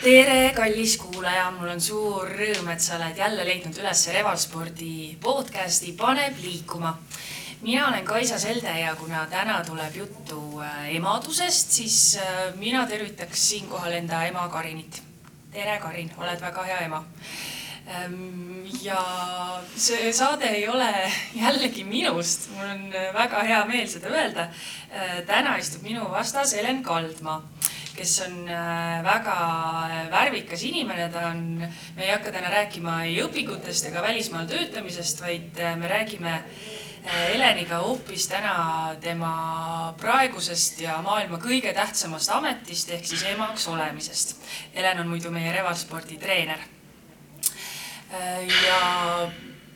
tere, kallis kuulaja, mul on suur rõõm, et sa oled jälle leidnud üles Revalspordi podcasti Paneb liikuma. mina olen Kaisa Selde ja kuna täna tuleb juttu äh, emadusest, siis äh, mina tervitaks siinkohal enda ema Karinit. tere, Karin, oled väga hea ema Ehm, ja see saade ei ole jällegi minust, mul on väga hea meel seda öelda. Täna istub minu vastas Helen Kaldma, kes on äh, väga värvikas inimene, ta on, me ei hakka täna rääkima ei õpingutest ega välismaal töötamisest, vaid äh, me räägime äh, Heleniga hoopis täna tema praegusest ja maailma kõige tähtsamast ametist ehk siis emaks olemisest. Helen on muidu meie revalspordi treener Äh, ja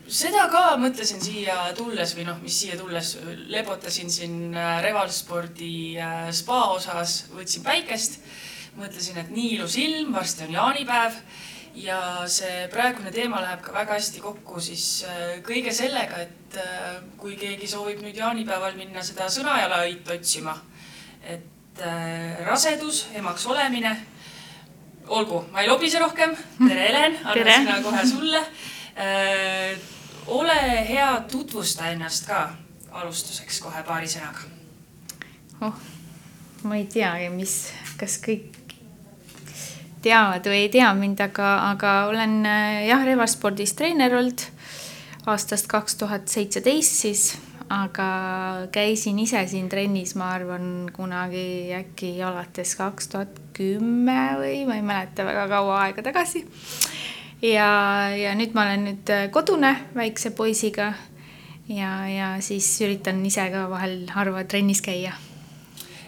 seda ka mõtlesin siia tulles või noh, mis siia tulles, lebotasin siin äh, Revalspordi äh, spa osas, võtsin päikest, mõtlesin, et nii ilus ilm, varsti on jaanipäev ja see praegune teema läheb ka väga hästi kokku siis kõige sellega, et kui keegi soovib nüüd jaanipäeval minna seda Sõnajalõit otsima, et rasedus, emaks olemine olgu, ma ei lobise rohkem. tere, Helen, annan sõna kohe sulle äh,. Ole hea, tutvusta ennast ka alustuseks kohe paari sõnaga. oh, ma ei teagi, mis, kas kõik teavad või ei tea mind, aga, aga olen äh, jah, revaspordis treener olnud aastast kaks tuhat seitseteist siis aga käisin ise siin trennis, ma arvan, kunagi äkki alates kaks tuhat kümme või ma ei mäleta väga kaua aega tagasi. Ja, ja nüüd ma olen nüüd kodune väikse poisiga ja, ja siis üritan ise ka vahel harva trennis käia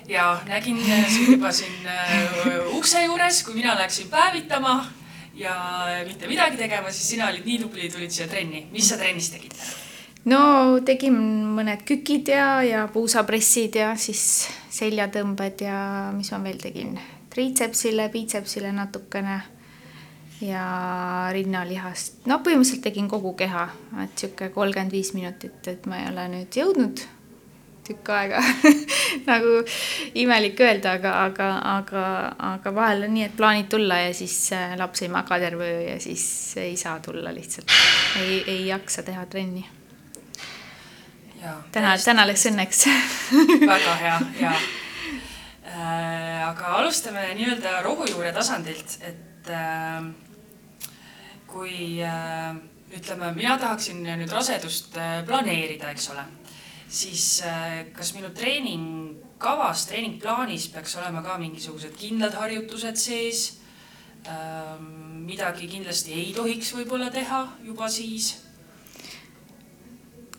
ja nägin sind juba siin äh, ukse juures, kui mina läksin päevitama ja mitte midagi tegema, siis sina olid nii tubli, tulid siia trenni. mis sa trennis tegid? no tegin mõned kükid ja, ja puusapressid ja siis seljatõmbed ja mis ma veel tegin, triitsepsile, biitsepsile natukene ja rinnalihast. no põhimõtteliselt tegin kogu keha, et sihuke kolmkümmend viis minutit, et ma ei ole nüüd jõudnud tükk aega nagu imelik öelda, aga, aga, aga, aga vahel on nii, et plaanid tulla ja siis äh, laps ei maga terve öö ja siis ei saa tulla lihtsalt. ei, ei jaksa teha trenni täna, täna läks õnneks väga hea, ja äh,. aga alustame nii-öelda rohujuure tasandilt, et äh, kui äh, ütleme, mina tahaksin nüüd rasedust äh, planeerida, eks ole, siis äh, kas minu treeningkavas, treeningplaanis peaks olema ka mingisugused kindlad harjutused sees äh,? midagi kindlasti ei tohiks võib-olla teha juba siis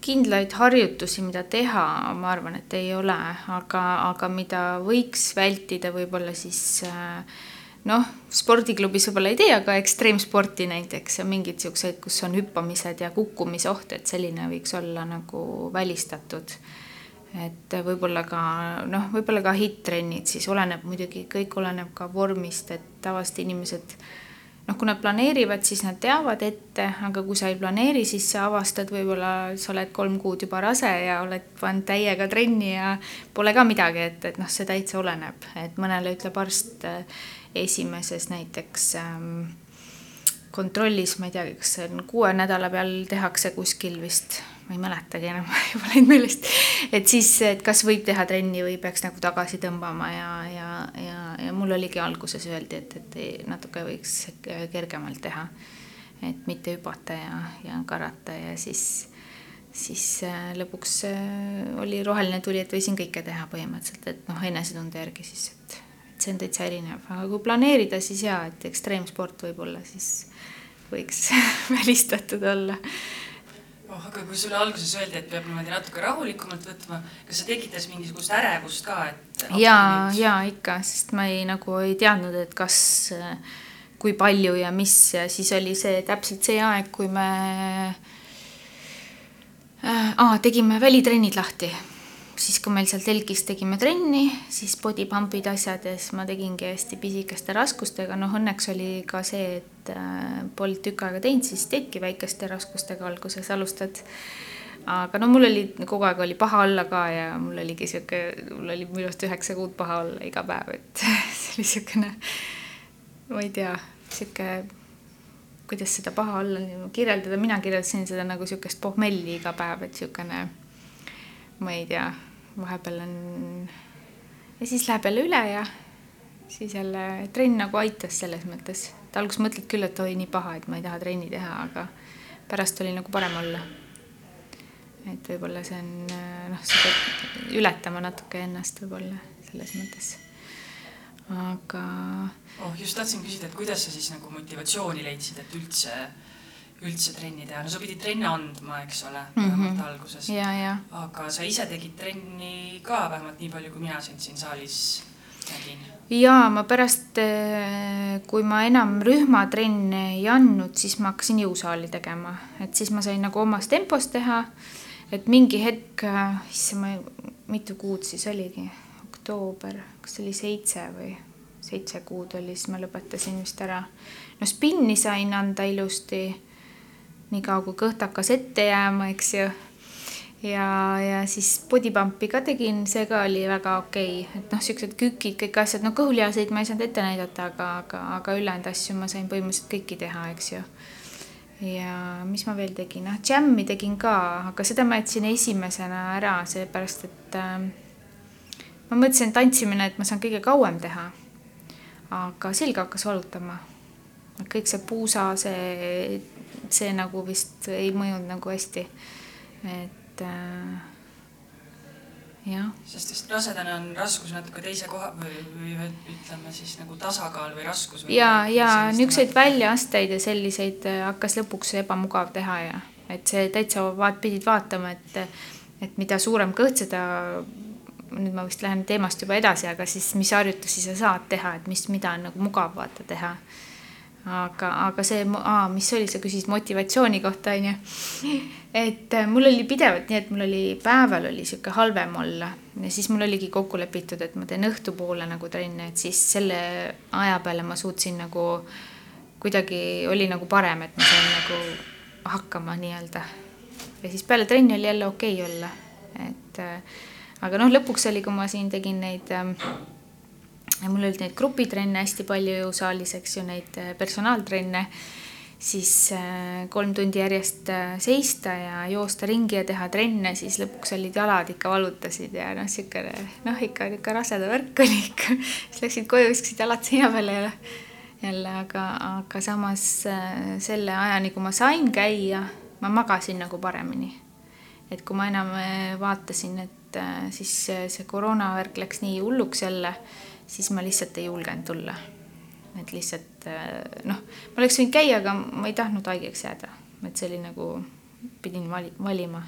kindlaid harjutusi, mida teha, ma arvan, et ei ole, aga, aga mida võiks vältida, võib-olla siis noh, spordiklubis võib-olla ei tee, aga ekstreemsporti näiteks ja mingeid siukseid, kus on hüppamised ja kukkumisoht, et selline võiks olla nagu välistatud. et võib-olla ka noh, võib-olla ka hitt-trennid, siis oleneb muidugi, kõik oleneb ka vormist, et tavaliselt inimesed noh, kui nad planeerivad, siis nad teavad ette, aga kui sa ei planeeri, siis sa avastad, võib-olla sa oled kolm kuud juba rase ja oled pannud täiega trenni ja pole ka midagi, et, et noh, see täitsa oleneb, et mõnele ütleb arst äh, esimeses näiteks ähm, kontrollis, ma ei teagi, kas see on kuue nädala peal tehakse kuskil vist ma ei mäletagi enam, juba läinud meelest. Et siis, et kas võib teha trenni või peaks nagu tagasi tõmbama ja, ja, ja, ja mul oligi alguses öeldi, et, et natuke võiks kergemalt teha. et mitte hüpata ja, ja karata ja siis, siis äh, lõpuks äh, oli roheline tuli, et võisin kõike teha põhimõtteliselt, et noh, enesetunde järgi siis, et, et see on täitsa erinev, aga kui planeerida, siis jaa, et ekstreemsport võib-olla siis võiks välistatud olla oh, aga kui sulle alguses öeldi, et peab niimoodi natuke rahulikumalt võtma, kas see tekitas mingisugust ärevust ka, et? ja, ja ikka, sest ma ei nagu ei teadnud, et kas, kui palju ja mis ja siis oli see täpselt see aeg, kui me äh, tegime välitrennid lahti siis, kui meil seal telgis tegime trenni, siis body pump'id, asjad ja siis ma tegingi hästi pisikeste raskustega, noh õnneks oli ka see, et äh, polnud tükk aega teinud, siis teedki väikeste raskustega alguses alustad. aga no mul oli kogu aeg oli paha olla ka ja mul oligi sihuke, mul oli minu arust üheksa kuud paha olla iga päev, et see oli siukene ma ei tea, sihuke, kuidas seda paha olla kirjeldada, mina kirjeldasin seda nagu sihukest pohmelli iga päev, et sihukene, ma ei tea, vahepeal on ja siis läheb jälle üle ja siis jälle trenn nagu aitas selles mõttes, et alguses mõtled küll, et oi, nii paha, et ma ei taha trenni teha, aga pärast oli nagu parem olla. et võib-olla see on noh, sa pead ületama natuke ennast võib-olla selles mõttes. aga. oh, just tahtsin küsida, et kuidas sa siis nagu motivatsiooni leidsid, et üldse, üldse trenni teha, no sa pidid trenne andma, eks ole mm, -hmm. vähemalt alguses. aga sa ise tegid trenni ka vähemalt nii palju, kui mina sind siin saalis nägin jaa, ma pärast, eh, kui ma enam rühmatrenne ei andnud, siis ma hakkasin jõusaali tegema, et siis ma sain nagu omas tempos teha. et mingi hetk, eh, issand, ma, mitu kuud siis oligi, oktoober, kas oli seitse või seitse kuud oli, siis ma lõpetasin vist ära. no spinni sain anda ilusti, niikaua kui kõht hakkas ette jääma, eks ju ja, ja siis body pump'i ka tegin, see ka oli väga okei okay., et noh, siuksed kükid, kõik asjad, no kõhulihaseid ma ei saanud ette näidata, aga, aga, aga ülejäänud asju ma sain põhimõtteliselt kõiki teha, eks ju. ja mis ma veel tegin, noh, džämmi tegin ka, aga seda ma jätsin esimesena ära, seepärast et äh, ma mõtlesin, et tantsimine, et ma saan kõige kauem teha. aga selga hakkas valutama. kõik see puusa, see, see nagu vist ei mõjunud nagu hästi. et äh, jah. sest just rasedana on raskus natuke teise koha või, või ütleme siis nagu tasakaal või raskus. ja, ja niisuguseid väljaasteid ja selliseid äh, hakkas lõpuks ebamugav teha ja et see täitsa vaat-, pidid vaatama, et, et mida suurem kõht, seda nüüd ma vist lähen teemast juba edasi, aga siis mis harjutusi sa saad teha, et mis, mida on nagu mugav vaata teha aga, aga see, mis oli, sa küsisid motivatsiooni kohta, onju. et äh, mul oli pidevalt nii, et mul oli päeval oli sihuke halvem olla ja siis mul oligi kokku lepitud, et ma teen õhtupoole nagu trenne, et siis selle aja peale ma suutsin nagu kuidagi oli nagu parem, et ma sain nagu hakkama nii-öelda. ja siis peale trenni oli jälle okei okay olla, et äh, aga noh, lõpuks oli, kui ma siin tegin neid äh, mul olid neid grupitrenne hästi palju jõusaalis, eks ju, neid äh, personaaltrenne, siis äh, kolm tundi järjest äh, seista ja joosta ringi ja teha trenne, siis lõpuks olid jalad ikka valutasid ja noh, niisugune noh, ikka niisugune raseda värk oli ikka. siis läksid koju, viskasid jalad seina peale ja jälle, aga, aga samas selle ajani, kui ma sain käia, ma magasin nagu paremini. et kui ma enam vaatasin, et siis see koroonavärk läks nii hulluks jälle siis ma lihtsalt ei julgenud tulla. et lihtsalt äh, noh, ma oleks võinud käia, aga ma ei tahtnud haigeks jääda, et see oli nagu, pidin vali-, valima.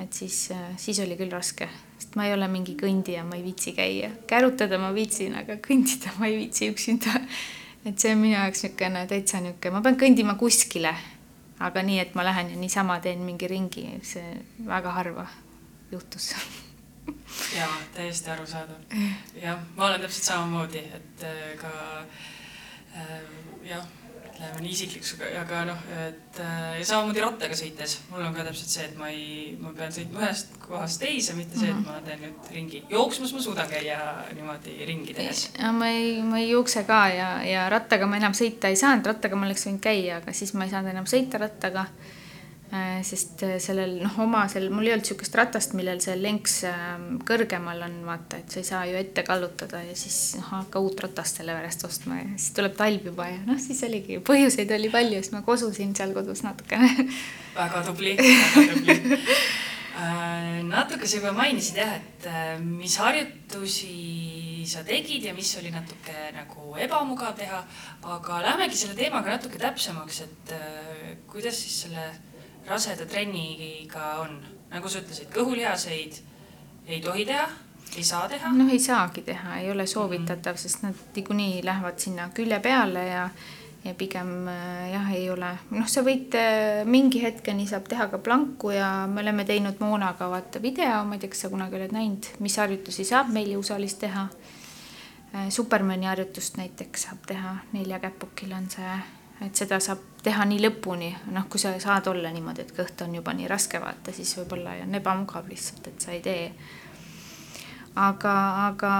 et siis, äh, siis oli küll raske, sest ma ei ole mingi kõndija, ma ei viitsi käia, kärutada ma viitsin, aga kõndida ma ei viitsi üksinda. et see on minu jaoks niisugune täitsa niisugune, ma pean kõndima kuskile, aga nii, et ma lähen ja niisama teen mingi ringi, see väga harva juhtus jaa, täiesti arusaadav. jah, ma olen täpselt samamoodi, et äh, ka äh, jah, ütleme nii isiklikuks, aga noh, et äh, ja samamoodi rattaga sõites, mul on ka täpselt see, et ma ei, ma pean sõitma ühest kohast teise, mitte see, et mhm. ma teen nüüd ringi. jooksmas ma suudan käia niimoodi ringi tehes. ma ei, ma ei jookse ka ja, ja rattaga ma enam sõita ei saanud, rattaga ma oleks võinud käia, aga siis ma ei saanud enam sõita rattaga sest äh, sellel noh, oma seal, mul ei olnud niisugust ratast, millel see lenks ähm, kõrgemal on, vaata, et sa ei saa ju ette kallutada ja siis noh, hakka uut ratast selle pärast ostma ja siis tuleb talv juba ja noh, siis oligi, põhjuseid oli palju, siis ma kosusin seal kodus natukene. Väga tubli, väga tubli. Äh, natuke sa juba mainisid jah, et mis harjutusi sa tegid ja mis oli natuke nagu ebamugav teha, aga lähmegi selle teemaga natuke täpsemaks, et kuidas siis selle raseda trenniga on, nagu sa ütlesid, kõhulihaseid ei tohi teha, ei saa teha? noh, ei saagi teha, ei ole soovitatav mm, -hmm. sest nad niikuinii lähevad sinna külje peale ja ja pigem äh, jah, ei ole, noh, sa võid äh, mingi hetkeni saab teha ka planku ja me oleme teinud Moonaga vaata video, ma ei tea, kas sa kunagi oled näinud, mis harjutusi saab meil jõusaalis teha. Äh, Supermani harjutust näiteks saab teha, nelja käpukil on see et seda saab teha nii lõpuni, noh, kui sa saad olla niimoodi, et kõht on juba nii raske vaata, siis võib-olla on ebamugav lihtsalt, et sa ei tee. aga, aga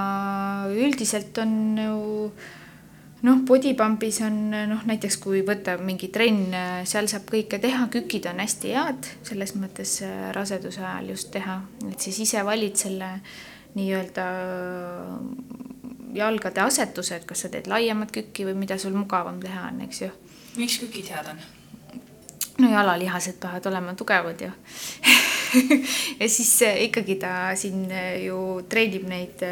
üldiselt on ju noh, bodypumpis on noh, näiteks kui võtta mingi trenn, seal saab kõike teha, kükid on hästi head selles mõttes äh, raseduse ajal just teha, et siis ise valid selle nii-öelda jalgade asetused, kas sa teed laiemat kükki või mida sul mugavam teha on, eks ju. Miks kükid head on? no jalalihased peavad olema tugevad ju ja siis äh, ikkagi ta siin äh, ju treenib neid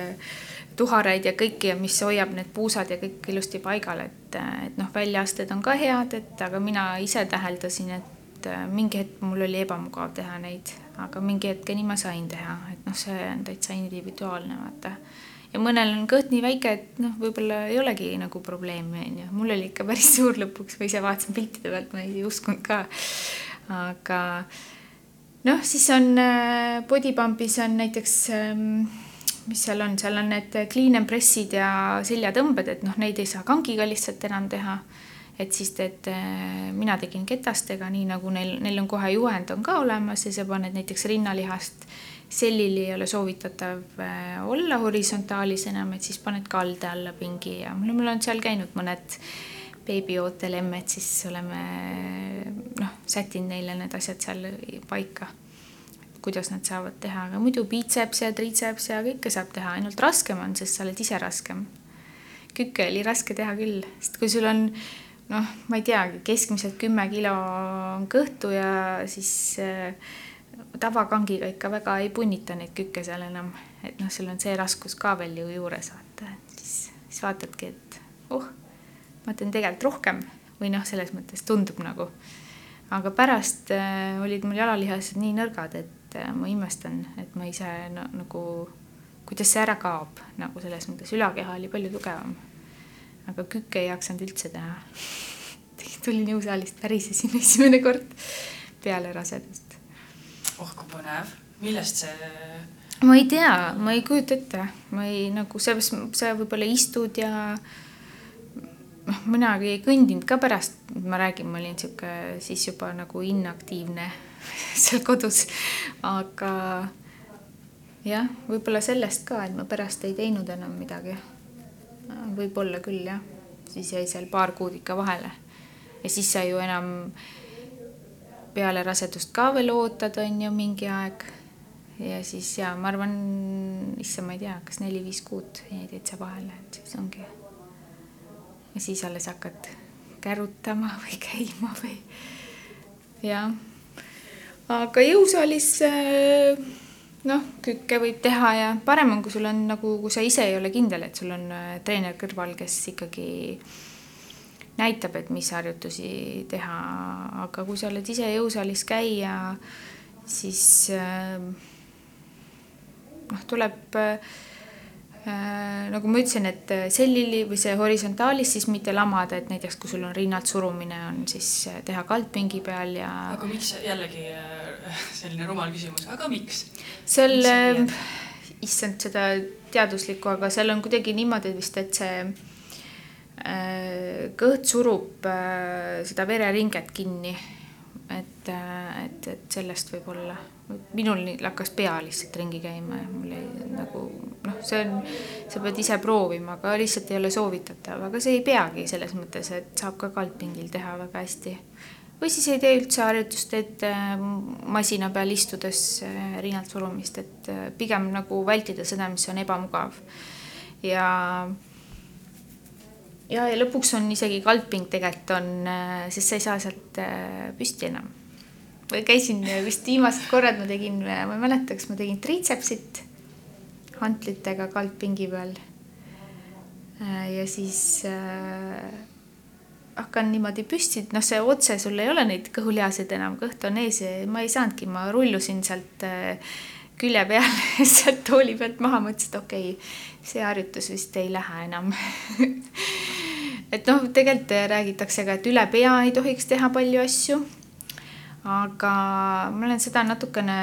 tuharaid ja kõiki ja mis hoiab need puusad ja kõik ilusti paigal, et, et noh, väljaasted on ka head, et aga mina ise täheldasin, et mingi hetk mul oli ebamugav teha neid, aga mingi hetkeni ma sain teha, et noh, see on täitsa individuaalne, vaata. Ja mõnel on kõht nii väike, et noh, võib-olla ei olegi nagu probleemi, on ju. mul oli ikka päris suur lõpuks, ma ise vaatasin piltide pealt, ma ei uskunud ka. aga noh, siis on äh, bodypumpis on näiteks ähm, mis seal on, seal on need clean and press'id ja seljatõmbed, et noh, neid ei saa kangiga lihtsalt enam teha. et siis teed, äh, mina tegin ketastega, nii nagu neil, neil on kohe juhend on ka olemas ja sa paned näiteks rinnalihast sellil ei ole soovitatav äh, olla horisontaalis enam, et siis paned kalde alla pingi ja mul, mul on seal käinud mõned beebiootel emmed, siis oleme noh, sättinud neile need asjad seal paika kuidas nad saavad teha, aga muidu biitseps ja triitseps ja kõike saab teha, ainult raskem on, sest sa oled ise raskem. kükke oli raske teha küll, sest kui sul on noh, ma ei teagi, keskmiselt kümme kilo on kõhtu ja siis äh, tavakangiga ikka väga ei punnita neid kükke seal enam, et noh, sul on see raskus ka veel ju juures vaata, et siis, siis vaatadki, et oh, ma teen tegelikult rohkem või noh, selles mõttes tundub nagu. aga pärast äh, olid mul jalalihased nii nõrgad, et äh, ma imestan, et ma ise no, nagu, kuidas see ära kaob, nagu selles mõttes ülakeha oli palju tugevam. aga kükke ei jaksanud üldse teha. tulin jõusaalist, värisesin esimene kord peale rasedust. Oh kui põnev, millest see? ma ei tea, ma ei kujuta ette, ma ei nagu sa, sa võib-olla istud ja noh, minagi ei kõndinud ka pärast, ma räägin, ma olin sihuke siis juba nagu inaktiivne seal kodus. aga jah, võib-olla sellest ka, et ma pärast ei teinud enam midagi. võib-olla küll jah, siis jäi seal paar kuud ikka vahele. ja siis sa ju enam peale rasedust ka veel ootad, on ju, mingi aeg. ja siis ja ma arvan, issand, ma ei tea, kas neli-viis kuud jäi täitsa vahele, et siis ongi. ja siis alles hakkad kärutama või käima või jah aga jõusaalis äh, noh, kükke võib teha ja parem on, kui sul on nagu, kui sa ise ei ole kindel, et sul on äh, treener kõrval, kes ikkagi näitab, et mis harjutusi teha, aga kui sa oled ise jõusaalis käija, siis äh, noh, tuleb Äh, nagu ma ütlesin, et äh, sellili või see horisontaalis siis mitte lamada, et näiteks kui sul on rinnalt surumine, on siis äh, teha kaldpingi peal ja. aga miks jällegi selline rumal küsimus, aga miks? seal, issand seda teaduslikku, aga seal on kuidagi niimoodi vist, et see kõht surub seda vereringet kinni. et, et, et sellest võib olla minul hakkas pea lihtsalt ringi käima ja mul ei nagu noh, see on, sa pead ise proovima, aga lihtsalt ei ole soovitatav, aga see ei peagi selles mõttes, et saab ka kaldpingil teha väga hästi. või siis ei tee üldse harjutust, äh, masina peal istudes äh, rinnalt surumist, et äh, pigem nagu vältida seda, mis on ebamugav. ja ja, ja lõpuks on isegi kaldping tegelikult on, sest sa ei saa sealt püsti enam käisin vist viimased korrad ma tegin, ma ei mäleta, kas ma tegin triitsepsit hantlitega kaldpingi peal. ja siis äh, hakkan niimoodi püsti, noh, see otse sul ei ole neid kõhulihaseid enam, kõht on ees ja ma ei saanudki, ma rullusin sealt äh, külje peale sealt tooli pealt maha, mõtlesin, et okei okay,, see harjutus vist ei lähe enam et noh, tegelikult räägitakse ka, et üle pea ei tohiks teha palju asju aga ma olen seda natukene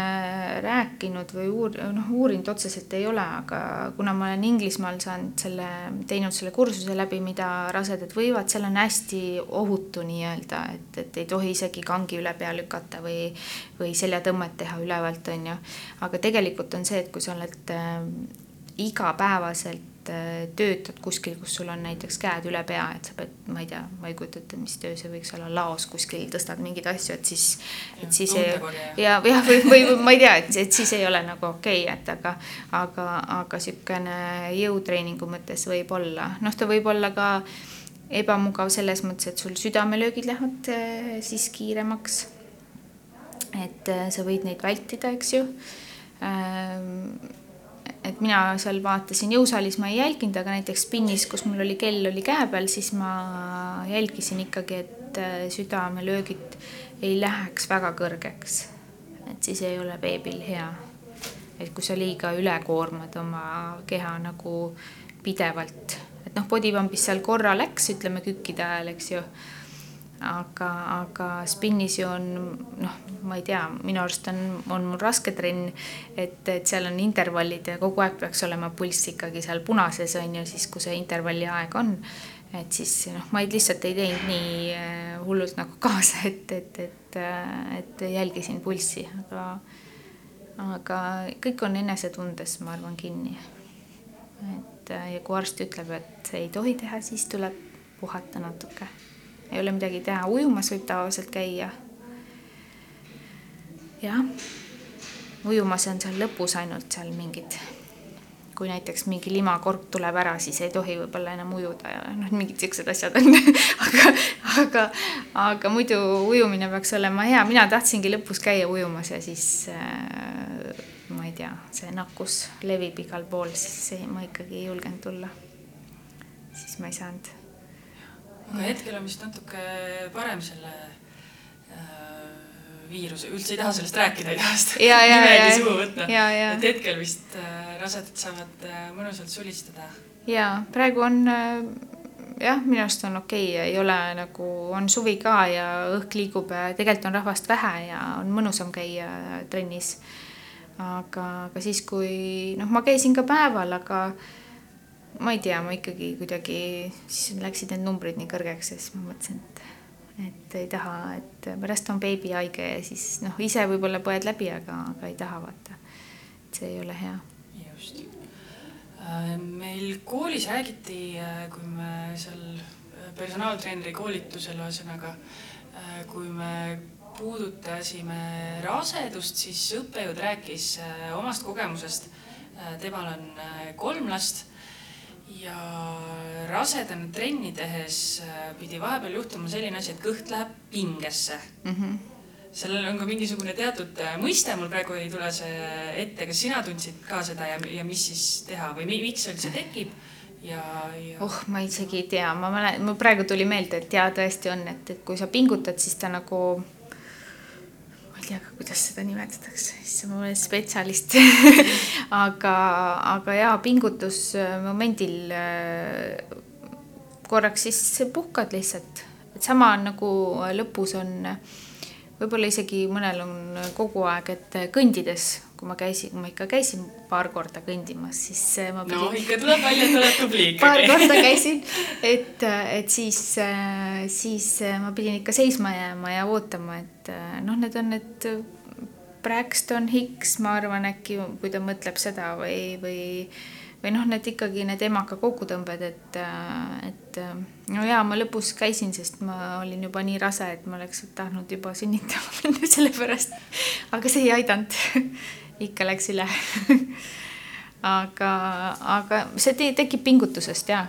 rääkinud või uur-, noh, uurinud otseselt ei ole, aga kuna ma olen Inglismaal saanud selle, teinud selle kursuse läbi, mida rasedad võivad, seal on hästi ohutu nii-öelda, et, et ei tohi isegi kangi üle pea lükata või, või seljatõmmet teha ülevalt, on ju. aga tegelikult on see, et kui sa oled igapäevaselt äh, töötad kuskil, kus sul on näiteks käed üle pea, et sa pead, ma ei tea, ma ei kujuta ette, mis töö see võiks olla, laos kuskil tõstad mingeid asju, et siis, et siis ei, ja, jah, või, või, või ma ei tea, et, et siis ei ole nagu okei okay,, et aga, aga, aga niisugune jõutreeningu mõttes võib olla, noh, ta võib olla ka ebamugav selles mõttes, et sul südamelöögid lähevad äh, siis kiiremaks. et äh, sa võid neid vältida, eks ju et mina seal vaatasin, jõusaalis ma ei jälginud, aga näiteks spinnis, kus mul oli kell oli käe peal, siis ma jälgisin ikkagi, et äh, südamelöögid ei läheks väga kõrgeks. et siis ei ole beebil hea. et kui sa liiga üle koormad oma keha nagu pidevalt, et noh, bodypump'is seal korra läks, ütleme kükkide ajal, eks ju aga, aga spinnis ju on noh, ma ei tea, minu arust on, on mul raske trenn, et, et seal on intervallid ja kogu aeg peaks olema pulss ikkagi seal punases on ju, siis kui see intervalli aeg on. et siis noh, ma ei, lihtsalt ei teinud nii äh, hullult nagu kaasa, et, et, et, äh, et jälgisin pulssi, aga, aga kõik on enesetundes, ma arvan, kinni. et äh, ja kui arst ütleb, et ei tohi teha, siis tuleb puhata natuke ei ole midagi teha, ujumas võib tavaliselt käia. jah, ujumas on seal lõpus ainult seal mingid, kui näiteks mingi limakork tuleb ära, siis ei tohi võib-olla enam ujuda ja noh, mingid siuksed asjad on. Aga, aga, aga muidu ujumine peaks olema hea, mina tahtsingi lõpus käia ujumas ja siis äh, ma ei tea, see nakkus levib igal pool, siis ei, ma ikkagi ei julgenud tulla. siis ma ei saanud aga hetkel on vist natuke parem selle äh, viiruse, üldse ei taha sellest rääkida, ei taha seda nimegi suhu võtta. et hetkel vist äh, rasedad saavad äh, mõnusalt sulistada. ja praegu on jah, minu arust on okei okay,, ei ole nagu, on suvi ka ja õhk liigub ja tegelikult on rahvast vähe ja on mõnusam käia trennis. aga, aga siis, kui noh, ma käisin ka päeval, aga ma ei tea, ma ikkagi kuidagi, siis läksid need numbrid nii kõrgeks ja siis ma mõtlesin, et, et ei taha, et pärast on beebi haige ja siis noh, ise võib-olla põed läbi, aga, aga ei taha vaata. et see ei ole hea. just. Äh, meil koolis räägiti, äh, kui me seal äh, personaaltreeneri koolitusel, ühesõnaga, kui me puudutasime rasedust, siis õppejõud rääkis omast kogemusest. temal on kolm last ja rasedana trenni tehes äh, pidi vahepeal juhtuma selline asi, et kõht läheb pingesse mm. -hmm. sellel on ka mingisugune teatud äh, mõiste, mul praegu ei tule see ette, kas sina tundsid ka seda ja, ja mis siis teha või miks see üldse tekib? ja, ja. oh, ma isegi ei tea, ma mäletan, mul praegu tuli meelde, et jaa, tõesti on, et, et kui sa pingutad, siis ta nagu tea ka, kuidas seda nimetatakse, issand, ma olen spetsialist. Aga, aga jaa, pingutusmomendil äh, korraks siis puhkad lihtsalt, et sama nagu lõpus on, võib-olla isegi mõnel on kogu aeg, et kõndides kui ma käisin, ma ikka käisin paar korda kõndimas, siis äh, ma pidin. no ikka tuleb välja, et oled tubli ikkagi. paar korda käisin, et, et siis, äh, siis äh, ma pidin ikka seisma jääma ja ootama, et noh, need on need Braxton Hicks, ma arvan, äkki kui ta mõtleb seda või, või või noh, need ikkagi need emaka kokkutõmbed, et, et no jaa, ma lõpus käisin, sest ma olin juba nii rase, et ma oleks tahtnud juba sünnitama minna sellepärast. aga see ei aidanud. Ikka läks üle. Aga, aga see te tekib pingutusest ja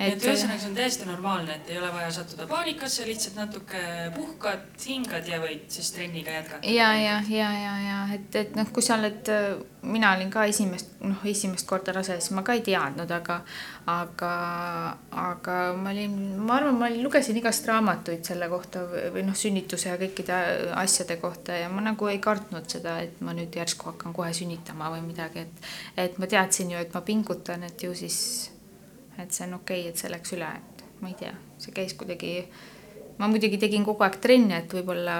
et, et ühesõnaga, see on täiesti normaalne, et ei ole vaja sattuda paanikasse, lihtsalt natuke puhkad, hingad ja võid siis trenniga jätkata. ja, ja, ja, ja, ja et, et noh, kui sa oled, mina olin ka esimest, noh, esimest korda rase, siis ma ka ei teadnud, aga, aga, aga ma olin, ma arvan, ma lugesin igast raamatuid selle kohta või noh, sünnituse ja kõikide asjade kohta ja ma nagu ei kartnud seda, et ma nüüd järsku hakkan kohe sünnitama või midagi, et, et ma teadsin ju, et ma pingutan, et ju siis et see on okei okay,, et see läks üle, et ma ei tea, see käis kuidagi, ma muidugi tegin kogu aeg trenni, et võib-olla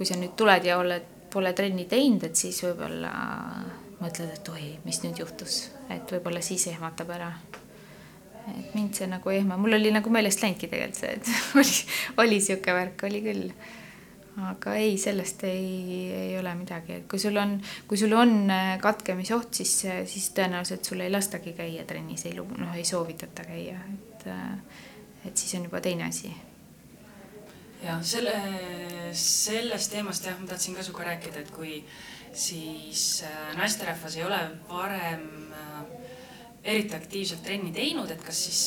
kui sa nüüd tuled ja oled, pole trenni teinud, et siis võib-olla mõtled, et oi, mis nüüd juhtus, et võib-olla siis ehmatab ära. et mind see nagu ehma, mul oli nagu meelest läinudki tegelikult see, et oli, oli sihuke värk, oli küll. Aga ei, sellest ei, ei ole midagi, et kui sul on, kui sul on äh, katkemisoht, siis, siis tõenäoliselt sul ei lastagi käia trennis, ei, noh, ei soovitata käia, et, äh, et siis on juba teine asi. ja selle, sellest teemast jah, ma tahtsin ka sinuga rääkida, et kui siis äh, naisterahvas ei ole varem eriti aktiivselt trenni teinud, et kas siis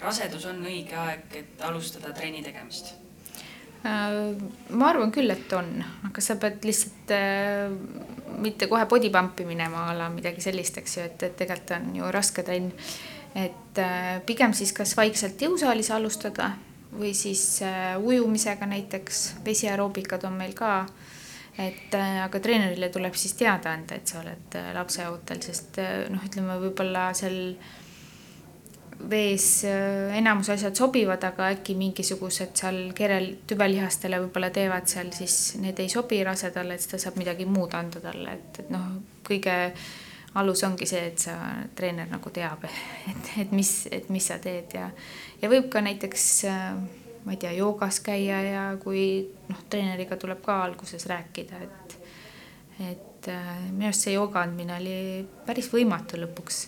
rasedus on õige aeg, et alustada trenni tegemist? Äh, ma arvan küll, et on, aga sa pead lihtsalt äh, mitte kohe body pump'i minema a la midagi sellist, eks ju, et, et tegelikult on ju raske trenn. et äh, pigem siis kas vaikselt jõusaalis alustada või siis äh, ujumisega näiteks, vesiaeroobikad on meil ka. et aga treenerile tuleb siis teada anda, et sa oled lapseootel, sest noh, ütleme võib-olla seal vees äh, enamus asjad sobivad, aga äkki mingisugused seal kerel tüvelihastele võib-olla teevad seal, siis need ei sobi rasedale, et siis ta saab midagi muud anda talle, et, et noh, kõige alus ongi see, et sa, treener nagu teab, et, et mis, et mis sa teed ja, ja võib ka näiteks äh, ma ei tea, joogas käia ja kui noh, treeneriga tuleb ka alguses rääkida, et, et äh, minu arust see jooga andmine oli päris võimatu lõpuks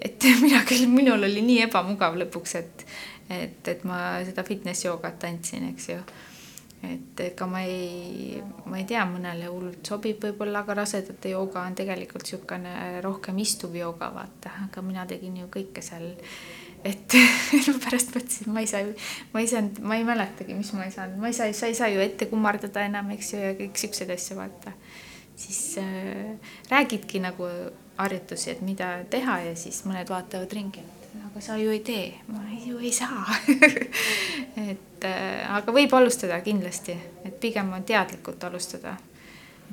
et mina küll, minul oli nii ebamugav lõpuks, et, et, et ma seda fitness joogat andsin, eks ju. et ega ma ei, ma ei tea, mõnele hullult sobib võib-olla, aga rasedate jooga on tegelikult niisugune rohkem istuv jooga, vaata, aga mina tegin ju kõike seal et pärast mõtlesin, ma ei saa, ma ei saanud, ma ei mäletagi, mis ma ei saanud, ma ei saa, sa ei saa ju ette kummardada enam, eks ju, ja kõik siukseid asju vaata. siis äh, räägidki nagu harjutusi, et mida teha ja siis mõned vaatavad ringi, et aga sa ju ei tee, ma ju ei saa et äh, aga võib alustada kindlasti, et pigem on teadlikult alustada.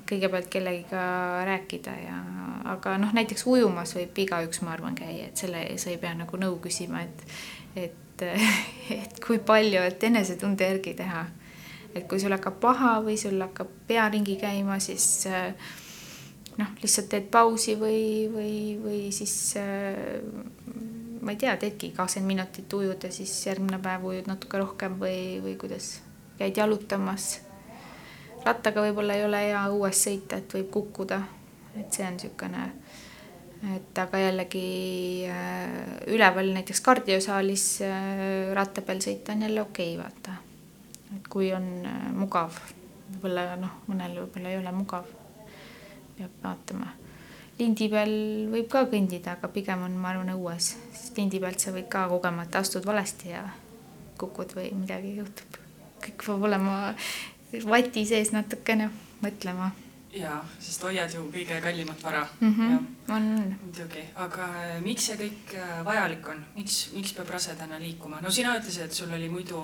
kõigepealt kellegiga rääkida ja, aga noh, näiteks ujumas võib igaüks, ma arvan, käia, et selle, sa ei pea nagu nõu küsima, et, et, et kui palju, et enesetunde järgi teha. et kui sul hakkab paha või sul hakkab pea ringi käima, siis äh, noh, lihtsalt teed pausi või, või, või siis äh, ma ei tea, teedki kakskümmend minutit ujud ja siis järgmine päev ujud natuke rohkem või, või kuidas käid jalutamas. rattaga võib-olla ei ole hea õues sõita, et võib kukkuda, et see on niisugune, et aga jällegi äh, üleval näiteks kardiosaalis äh, ratta peal sõita on jälle okei okay,, vaata. et kui on mugav, võib-olla noh, mõnel võib-olla ei ole mugav peab vaatama. lindi peal võib ka kõndida, aga pigem on, ma arvan, õues, sest lindi pealt sa võid ka kogemata astud valesti ja kukud või midagi juhtub. kõik peab olema vati sees natukene mõtlema. ja, sest hoiad ju kõige kallimat vara mm. -hmm. on, muidugi, aga äh, miks see kõik äh, vajalik on, miks, miks peab rasedana liikuma? no sina ütlesid, et sul oli muidu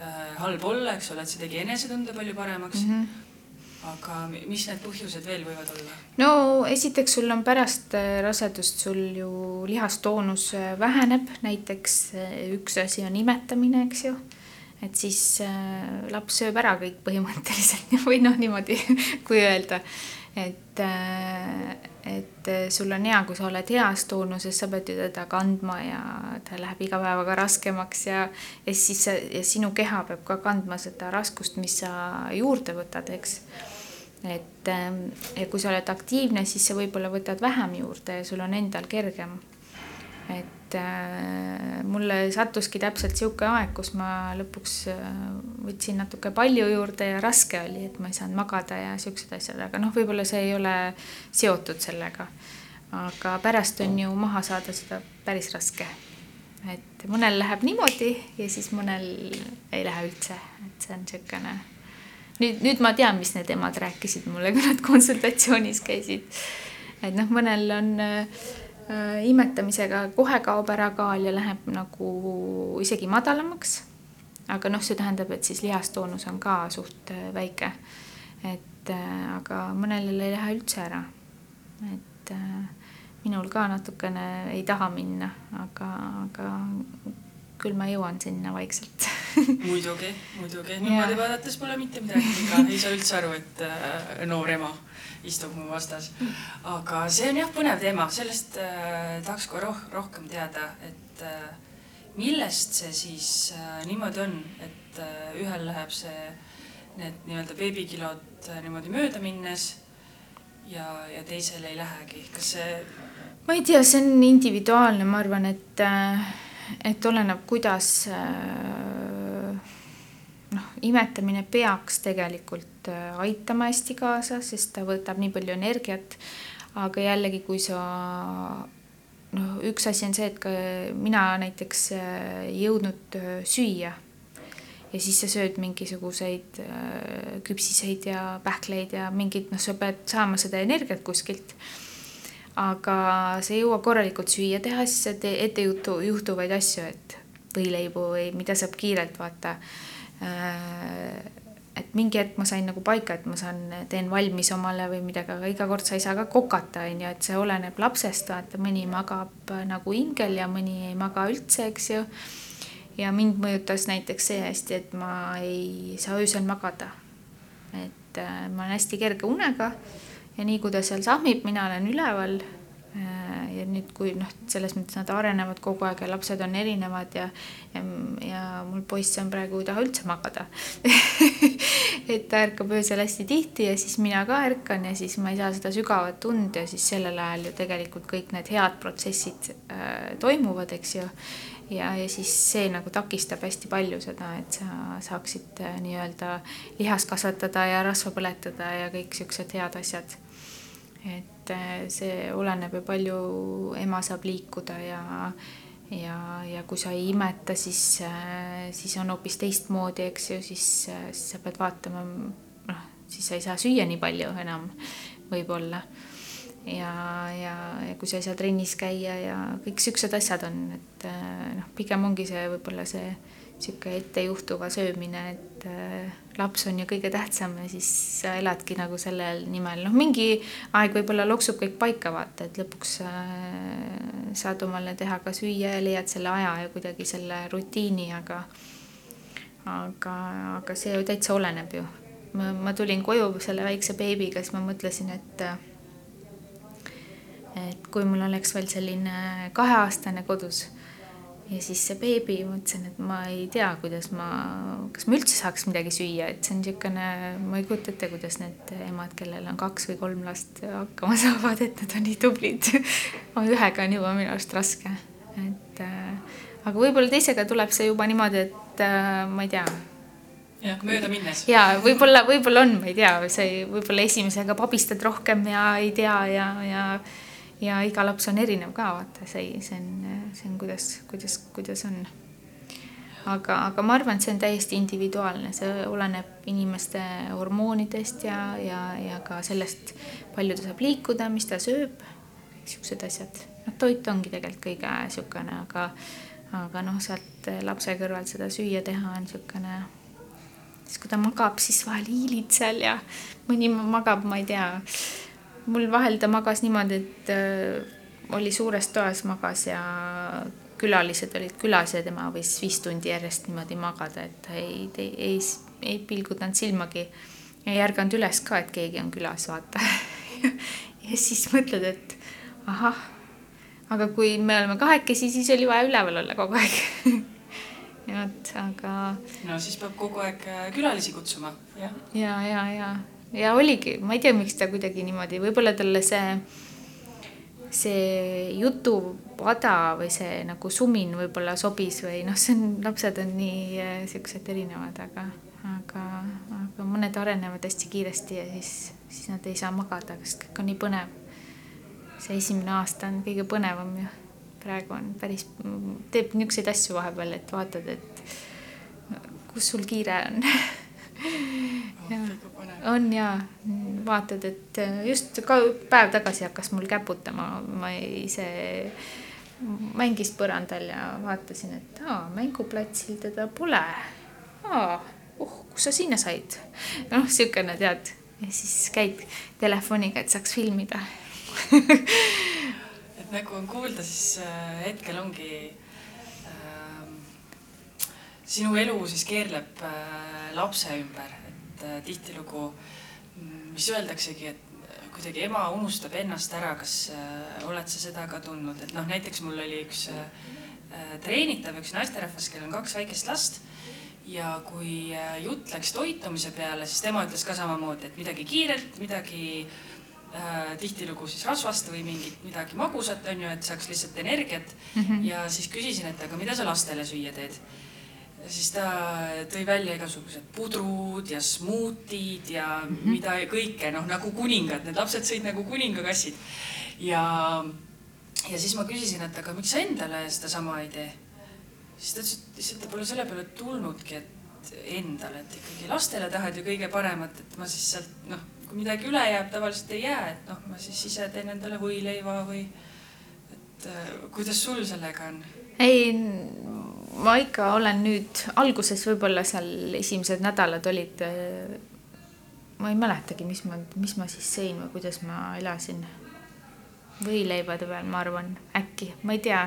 äh, halb olla, eks ole, et see tegi enesetunde palju paremaks mm. -hmm aga mis need põhjused veel võivad olla? no esiteks sul on pärast äh, rasedust sul ju lihastoonus äh, väheneb, näiteks äh, üks asi on imetamine, eks ju. et siis laps sööb ära kõik põhimõtteliselt või noh, niimoodi kui öelda, et et sul on hea, kui sa oled heas toonuses, sa pead ju teda kandma ja ta läheb iga päevaga raskemaks ja, ja siis ja sinu keha peab ka kandma seda raskust, mis sa juurde võtad, eks et ähm, kui sa oled aktiivne, siis sa võib-olla võtad vähem juurde ja sul on endal kergem. et äh, mulle sattuski täpselt sihuke aeg, kus ma lõpuks äh, võtsin natuke palju juurde ja raske oli, et ma ei saanud magada ja siuksed asjad, aga noh, võib-olla see ei ole seotud sellega. aga pärast on ju maha saada seda päris raske. et mõnel läheb niimoodi ja siis mõnel ei lähe üldse, et see on niisugune nüüd, nüüd ma tean, mis need emad rääkisid mulle, kui nad konsultatsioonis käisid. et noh, mõnel on äh, imetamisega kohe kaob ära kaal ja läheb nagu isegi madalamaks. aga noh, see tähendab, et siis lihastoonus on ka suht äh, väike. et äh, aga mõnel ei lähe üldse ära. et äh, minul ka natukene ei taha minna, aga, aga küll ma jõuan sinna vaikselt. Muidugi, muidugi, niimoodi vaadates pole mitte midagi viga, ei saa üldse aru, et äh, noor ema istub mu vastas. aga see on jah põnev teema, sellest äh, tahaks ka roh rohkem teada, et äh, millest see siis äh, niimoodi on, et äh, ühel läheb see need nii-öelda beebikilod niimoodi mööda minnes ja, ja teisel ei lähegi, kas see? ma ei tea, see on individuaalne, ma arvan, et, et oleneb, kuidas noh, imetamine peaks tegelikult aitama hästi kaasa, sest ta võtab nii palju energiat. aga jällegi, kui sa noh, üks asi on see, et ka mina näiteks ei jõudnud süüa ja siis sa sööd mingisuguseid äh, küpsiseid ja pähkleid ja mingid, noh, sa pead saama seda energiat kuskilt. Aga sa ei jõua korralikult süüa teha, siis sa teed ette juhtu, juhtuvaid asju, et võileibu või mida saab kiirelt vaata. Äh, et mingi hetk ma sain nagu paika, et ma saan, teen valmis omale või midagi, aga iga kord sa ei saa ka kokata, on ju, et see oleneb lapsest, vaata, mõni magab nagu ingel ja mõni ei maga üldse, eks ju ja mind mõjutas näiteks see hästi, et ma ei saa öösel magada. et äh, ma olen hästi kerge unega ja nii kui ta seal sahmib, mina olen üleval äh,. ja nüüd, kui noh, selles mõttes nad arenevad kogu aeg ja lapsed on erinevad ja, ja, ja mul poiss on praegu ei taha üldse magada et ta ärkab öösel hästi tihti ja siis mina ka ärkan ja siis ma ei saa seda sügavat und ja siis sellel ajal ju tegelikult kõik need head protsessid äh, toimuvad, eks ju ja, ja siis see nagu takistab hästi palju seda, et sa saaksid äh, nii-öelda lihast kasvatada ja rasva põletada ja kõik siuksed head asjad. Et äh, see oleneb ju palju ema saab liikuda ja, ja, ja kui sa ei imeta, siis, äh, siis on hoopis teistmoodi, eks ju, siis, siis sa pead vaatama, noh, siis sa ei saa süüa nii palju enam võib-olla. Ja, ja, ja kui sa ei saa trennis käia ja kõik siuksed asjad on, et äh, noh, pigem ongi see võib-olla see sihuke ettejuhtuva söömine, et äh, laps on ju kõige tähtsam ja siis sa eladki nagu sellel nimel, noh, mingi aeg võib-olla loksub kõik paika, vaata, et lõpuks äh, saad omale teha ka süüa ja leiad selle aja ja kuidagi selle rutiini, aga aga, aga see ju täitsa oleneb ju. ma, ma tulin koju selle väikse beebiga, siis ma mõtlesin, et et kui mul oleks veel selline kaheaastane kodus ja siis see beebi, mõtlesin, et ma ei tea, kuidas ma, kas ma üldse saaks midagi süüa, et see on niisugune, ma ei kujuta ette, kuidas need emad, kellel on kaks või kolm last, hakkama saavad, et nad on nii tublid. Ühega on juba minu arust raske, et äh, aga võib-olla teisega tuleb see juba niimoodi, et äh, ma ei tea. Jah, mööda minnes. ja võib-olla, võib-olla on, ma ei tea, see võib-olla esimesega pabistad rohkem ja ei tea ja, ja ja iga laps on erinev ka, vaata, see, see on, see on, kuidas, kuidas, kuidas on. aga, aga ma arvan, et see on täiesti individuaalne, see oleneb inimeste hormoonidest ja, ja, ja ka sellest, palju ta saab liikuda, mis ta sööb, siuksed asjad. noh, toit ongi tegelikult kõige siukene, aga, aga noh, sealt lapse kõrvalt seda süüa teha on siukene siis kui ta magab, siis vahel hiilid seal ja mõni magab, ma ei tea mul vahel ta magas niimoodi, et oli suures toas magas ja külalised olid külas ja tema võis viis tundi järjest niimoodi magada, et ta ei, ei, ei, ei pilgutanud silmagi. ja ei ärganud üles ka, et keegi on külas, vaata ja siis mõtled, et ahah, aga kui me oleme kahekesi, siis oli vaja üleval olla kogu aeg ja vot, aga. no siis peab kogu aeg äh, külalisi kutsuma, jah. ja, ja, ja, ja ja oligi, ma ei tea, miks ta kuidagi niimoodi, võib-olla talle see, see jutuvada või see nagu sumin võib-olla sobis või noh, see on, lapsed on nii äh, siuksed erinevad, aga, aga, aga mõned arenevad hästi kiiresti ja siis, siis nad ei saa magada, sest kõik on nii põnev. see esimene aasta on kõige põnevam ju, praegu on päris, teeb niisuguseid asju vahepeal, et vaatad, et kus sul kiire on on ja vaatad, et äh, just ka päev tagasi hakkas mul käputama, ma ei, see mängis põrandal ja vaatasin, et aa, mänguplatsil teda pole. aa, uh, kus sa sinna said? noh, siukene tead. Ja siis käid telefoniga, et saaks filmida. Et nagu on kuulda, siis äh, hetkel ongi äh, sinu elu siis keerleb äh, lapse ümber et äh, tihtilugu, mm, mis öeldaksegi, et kuidagi ema unustab ennast ära, kas äh, oled sa seda ka tundnud, et noh, näiteks mul oli üks äh, treenitav, üks naisterahvas, kellel on kaks väikest last ja kui äh, jutt läks toitumise peale, siis tema ütles ka samamoodi, et midagi kiirelt, midagi äh, tihtilugu siis rasvast või mingit midagi magusat, on ju, et saaks lihtsalt energiat mm. -hmm. ja siis küsisin, et aga mida sa lastele süüa teed ja siis ta tõi välja igasugused pudrud ja smuutid ja mm -hmm. mida kõike, noh nagu kuningad, need lapsed sõid nagu kuningakassid. ja, ja siis ma küsisin, et aga miks sa endale sedasama ei tee? siis ta ütles, et lihtsalt ta pole selle peale tulnudki, et endale, et ikkagi lastele tahad ju kõige paremat, et ma siis sealt noh, kui midagi üle jääb, tavaliselt ei jää, et noh, ma siis ise teen endale võileiva või et äh, kuidas sul sellega on? ei, ma ikka olen nüüd, alguses võib-olla seal esimesed nädalad olid, ma ei mäletagi, mis ma, mis ma siis sõin või kuidas ma elasin. võileibade peal, ma arvan, äkki, ma ei tea,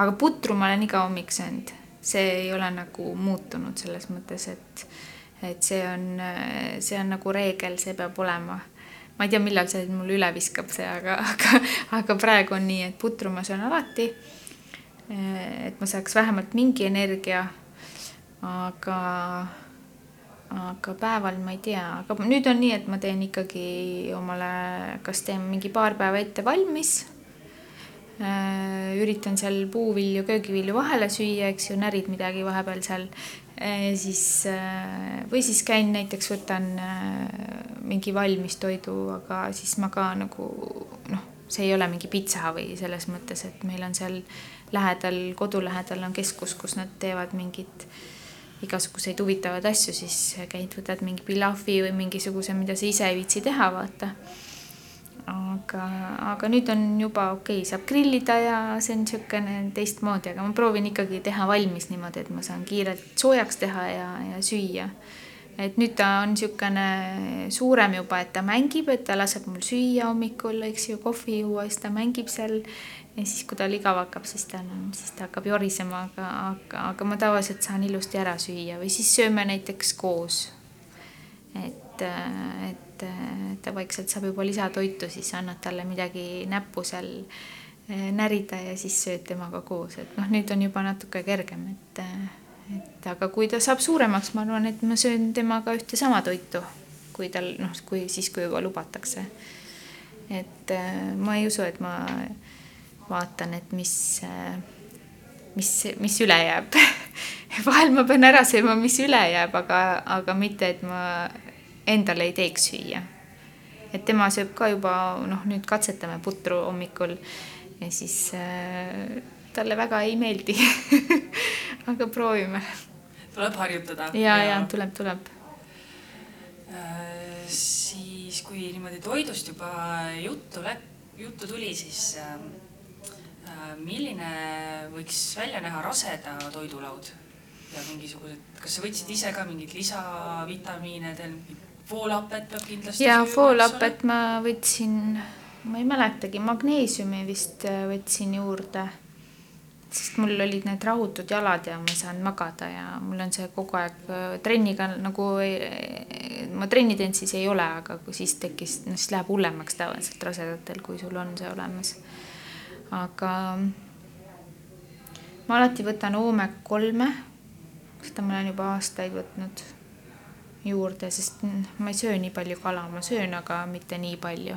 aga putru ma olen iga hommik söönud, see ei ole nagu muutunud selles mõttes, et, et see on, see on nagu reegel, see peab olema. Ma ei tea, millal see mul üle viskab, see, aga, aga, aga praegu on nii, et putru ma söön alati et ma saaks vähemalt mingi energia. aga, aga päeval ma ei tea, aga nüüd on nii, et ma teen ikkagi omale, kas teen mingi paar päeva ette valmis. Eh, üritan seal puuvilju, köögivilju vahele süüa, eks ju, närid midagi vahepeal seal eh, siis või siis käin näiteks võtan mingi valmis toidu, aga siis ma ka nagu noh, see ei ole mingi pitsa või selles mõttes, et meil on seal lähedal, kodu lähedal on keskus, kus nad teevad mingit igasuguseid huvitavaid asju, siis käid, võtad mingi pilafi või mingisuguse, mida sa ise ei viitsi teha, vaata. aga, aga nüüd on juba okei okay,, saab grillida ja see on niisugune teistmoodi, aga ma proovin ikkagi teha valmis niimoodi, et ma saan kiirelt soojaks teha ja, ja süüa et nüüd ta on niisugune suurem juba, et ta mängib, et ta laseb mul süüa hommikul, eks ju, kohvi juua, siis ta mängib seal. Ja siis, kui tal igav hakkab, siis ta on, siis ta hakkab jorisema, aga, aga, aga ma tavaliselt saan ilusti ära süüa või siis sööme näiteks koos. et, et, ta vaikselt saab juba lisatoitu, siis annad talle midagi näppu seal eh, närida ja siis sööd temaga koos, et noh, nüüd on juba natuke kergem, et et aga kui ta saab suuremaks, ma arvan, et ma söön temaga ühte sama toitu, kui tal noh, kui siis, kui juba lubatakse. et äh, ma ei usu, et ma vaatan, et mis, mis, mis üle jääb vahel ma pean ära sööma, mis üle jääb, aga, aga mitte, et ma endale ei teeks süüa. et tema sööb ka juba noh, nüüd katsetame putru hommikul ja siis äh, talle väga ei meeldi aga proovime. tuleb harjutada. ja, ja tuleb, tuleb äh,. siis, kui niimoodi toidust juba juttu juttu tuli, siis äh, milline võiks välja näha raseda toidulaud? ja mingisugused, kas sa võtsid ise ka mingeid lisavitamiine, teil voolapet peab kindlasti. ja voolapet ma võtsin, ma ei mäletagi, magneesiumi vist äh, võtsin juurde sest mul olid need rahutud jalad ja ma ei saanud magada ja mul on see kogu aeg äh, trenniga nagu, ma trenni teinud siis ei ole, aga kui siis tekkis, noh siis läheb hullemaks tavaliselt rasedatel, kui sul on see olemas. Aga ma alati võtan Oomek kolme, seda ma olen juba aastaid võtnud juurde, sest ma ei söö nii palju kala, ma söön, aga mitte nii palju.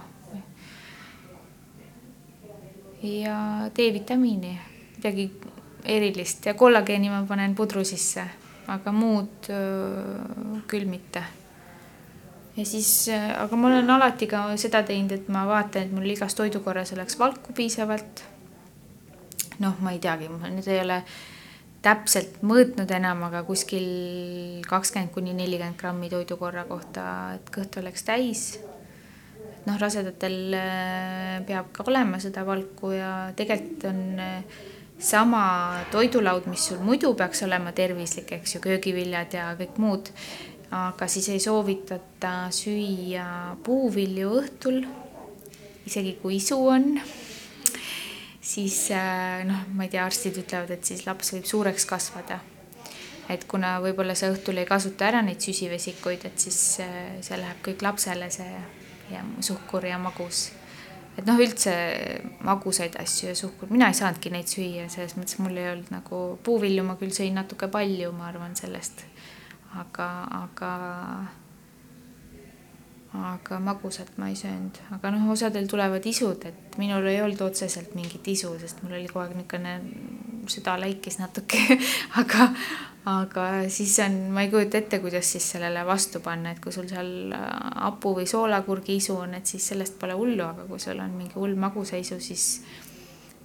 ja D-vitamiini midagi erilist ja kollageeni ma panen pudru sisse, aga muud öö, küll mitte. Ja siis, aga ma olen alati ka seda teinud, et ma vaatan, et mul igas toidukorras oleks valku piisavalt. noh, ma ei teagi, ma nüüd ei ole täpselt mõõtnud enam, aga kuskil kakskümmend kuni nelikümmend grammi toidukorra kohta, et kõht oleks täis. noh, rasedatel peab ka olema seda valku ja tegelikult on sama toidulaud, mis sul muidu peaks olema tervislik, eks ju, köögiviljad ja kõik muud. Aga siis ei soovitata süüa puuvilju õhtul, isegi kui isu on. siis äh, noh, ma ei tea, arstid ütlevad, et siis laps võib suureks kasvada. et kuna võib-olla sa õhtul ei kasuta ära neid süsivesikuid, et siis äh, see läheb kõik lapsele, see ja suhkur ja magus et noh, üldse magusaid asju ja suhkur, mina ei saanudki neid süüa, selles mõttes mul ei olnud nagu, puuvilju ma küll sõin natuke palju, ma arvan sellest. Aga, aga aga magusat ma ei söönud, aga noh, osadel tulevad isud, et minul ei olnud otseselt mingit isu, sest mul oli kogu aeg niisugune süda läikis natuke. Aga, aga siis on, ma ei kujuta ette, kuidas siis sellele vastu panna, et kui sul seal hapu või soolakurgi isu on, et siis sellest pole hullu, aga kui sul on mingi hull magusaisu, siis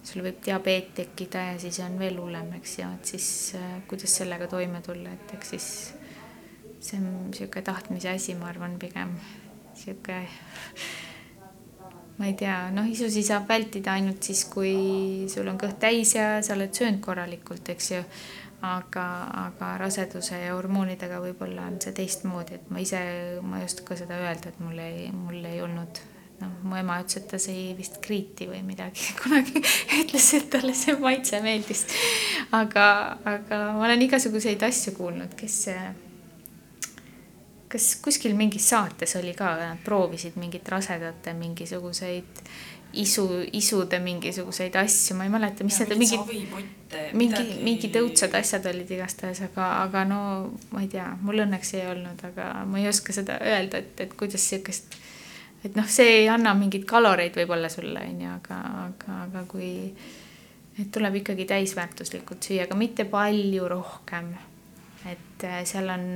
sul võib diabeet tekkida ja siis on veel hullem, eks. Ju, et siis äh, kuidas sellega toime tulla, et eks siis see on niisugune tahtmise asi, ma arvan, pigem sihuke, ma ei tea, noh, isusi saab vältida ainult siis, kui sul on kõht täis ja sa oled söönud korralikult, eks ju. aga, aga raseduse ja hormoonidega võib-olla on see teistmoodi, et ma ise, ma ei oska seda öelda, et mul ei, mul ei olnud noh, mu ema ütles, et ta sõi vist kriiti või midagi kunagi ütles, et talle see maitse meeldis. aga, aga ma olen igasuguseid asju kuulnud, kes kas kuskil mingis saates oli ka, nad proovisid mingit rasedate mingisuguseid isu, isude mingisuguseid asju, ma ei mäleta, mis need mingid, mingi, mingid õudsad asjad olid igastahes, aga, aga no ma ei tea, mul õnneks ei olnud, aga ma ei oska seda öelda, et, et kuidas sihukest, et noh, see ei anna mingeid kaloreid võib-olla sulle, on ju, aga, aga, aga kui, et tuleb ikkagi täisväärtuslikult süüa, aga mitte palju rohkem. et äh, seal on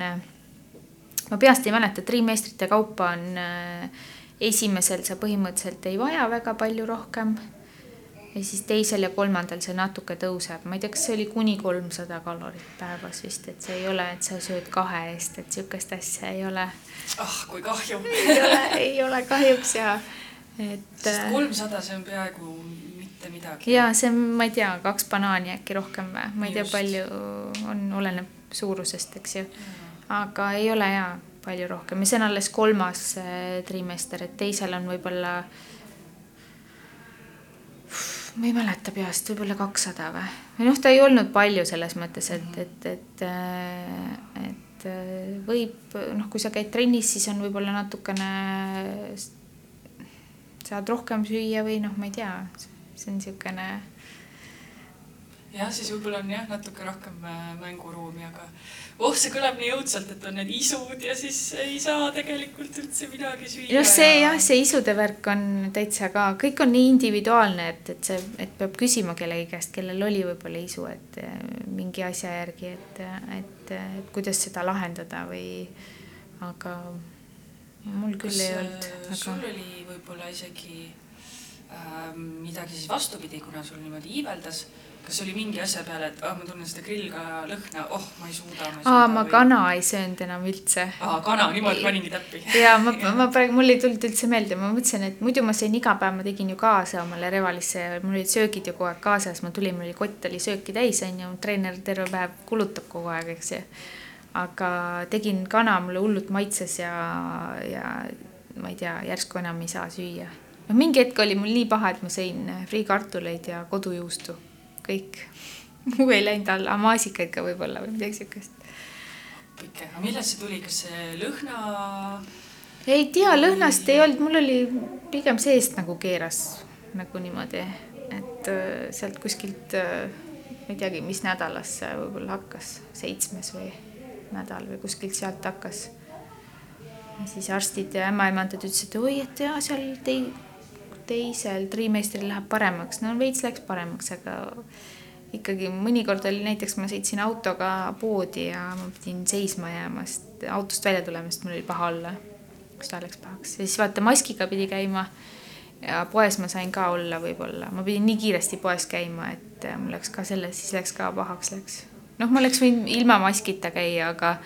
ma peast ei mäleta, trimeistrite kaupa on äh, esimesel sa põhimõtteliselt ei vaja väga palju rohkem. ja siis teisel ja kolmandal see natuke tõuseb, ma ei tea, kas see oli kuni kolmsada kalorit päevas vist, et see ei ole, et sa sööd kahe eest, et sihukest asja ei ole. ah, kui kahju ei ole, ei ole kahjuks ja et. sest äh, kolmsada, see on peaaegu mitte midagi. ja see on, ma ei tea, kaks banaani äkki rohkem või, ma ei Just. tea, palju on, oleneb suurusest, eks ju aga ei ole jaa palju rohkem ja see on alles kolmas äh, trimester, et teisel on võib-olla. ma ei mäleta peast, võib-olla kakssada või, või noh, ta ei olnud palju selles mõttes, et, et, et, äh, et äh, võib noh, kui sa käid trennis, siis on võib-olla natukene. saad rohkem süüa või noh, ma ei tea, see on niisugune jah, siis võib-olla on jah, natuke rohkem mänguruumi, aga oh, see kõlab nii õudselt, et on need isud ja siis ei saa tegelikult üldse midagi süüa. noh, see ja... jah, see isude värk on täitsa ka, kõik on nii individuaalne, et, et see, et peab küsima kellegi käest, kellel oli võib-olla isu, et eh, mingi asja järgi, et, et, et kuidas seda lahendada või, aga mul küll Kas, ei olnud äh, aga.... sul oli võib-olla isegi äh, midagi siis vastupidi, kuna sul niimoodi iiveldas kas oli mingi asja peale, et ah, ma tunnen seda grillkala lõhna, oh, ma ei suuda. aa, ma või... kana ei söönud enam üldse. aa, kana, niimoodi paningi täppi. ja ma, ma praegu, mul ei tulnud üldse meelde, ma mõtlesin, et muidu ma sõin iga päev, ma tegin ju kaasa omale Revalisse ja mul olid söögid ju kogu aeg kaasas, ma tulin, mul oli kott oli sööki täis, onju, treener terve päev kulutab kogu aeg, eks ju. aga tegin kana, mulle hullult maitses ja, ja ma ei tea, järsku enam ei saa süüa. no mingi hetk oli mul nii paha, et ma sõin friikartuleid ja kodujuustu kõik. muu ei läinud alla, maasikaid ka võib-olla või midagi siukest. pikk, aga millest see tuli, kas see lõhna? ei tea, lõhnast ei olnud, mul oli pigem seest nagu keeras nagu niimoodi, et äh, sealt kuskilt, äh, ma ei teagi, mis nädalas see võib-olla hakkas, seitsmes või nädal või kuskilt sealt hakkas. ja siis arstid ja ämmaemandad ütlesid, et oi, et jaa, seal tei-, teisel trimeistril läheb paremaks, no veits läks paremaks, aga ikkagi mõnikord oli näiteks ma sõitsin autoga poodi ja ma pidin seisma jääma, sest autost välja tulema, sest mul oli paha olla. süda läks pahaks ja siis vaata maskiga pidi käima. ja poes ma sain ka olla võib-olla, ma pidin nii kiiresti poes käima, et mul läks ka selle, siis läks ka pahaks läks. noh, ma oleks võinud ilma maskita käia, aga,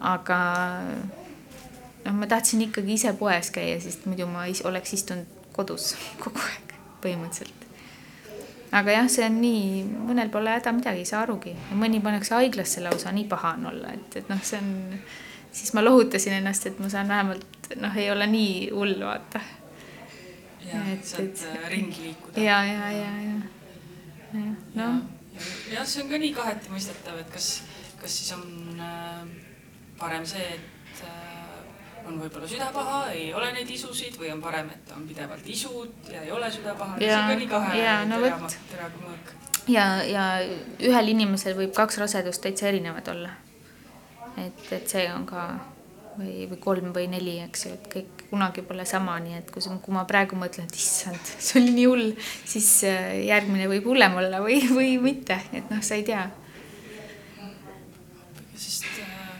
aga noh, ma tahtsin ikkagi ise poes käia, sest muidu ma oleks istunud kodus kogu aeg põhimõtteliselt. aga jah, see on nii, mõnel pole häda midagi, ei saa arugi, mõni pannakse haiglasse lausa, nii paha on olla, et, et noh, see on, siis ma lohutasin ennast, et ma saan vähemalt noh, ei ole nii hull, vaata. jah, saad äh, ringi liikuda. ja, ja, ja, ja, ja noh. jah, see on ka nii kaheti mõistetav, et kas, kas siis on äh, parem see, et on võib-olla süda paha, ei ole neid isusid või on parem, et on pidevalt isud ja ei ole süda paha. see on ka nii kahe no, teraga, teraga mõõk. ja, ja ühel inimesel võib kaks rasedust täitsa erinevad olla. et, et see on ka või, või kolm või neli, eks ju, et kõik kunagi pole sama, nii et kui, kui ma praegu mõtlen, et issand, see oli nii hull, siis äh, järgmine võib hullem olla või, või mitte, et noh, sa ei tea. sest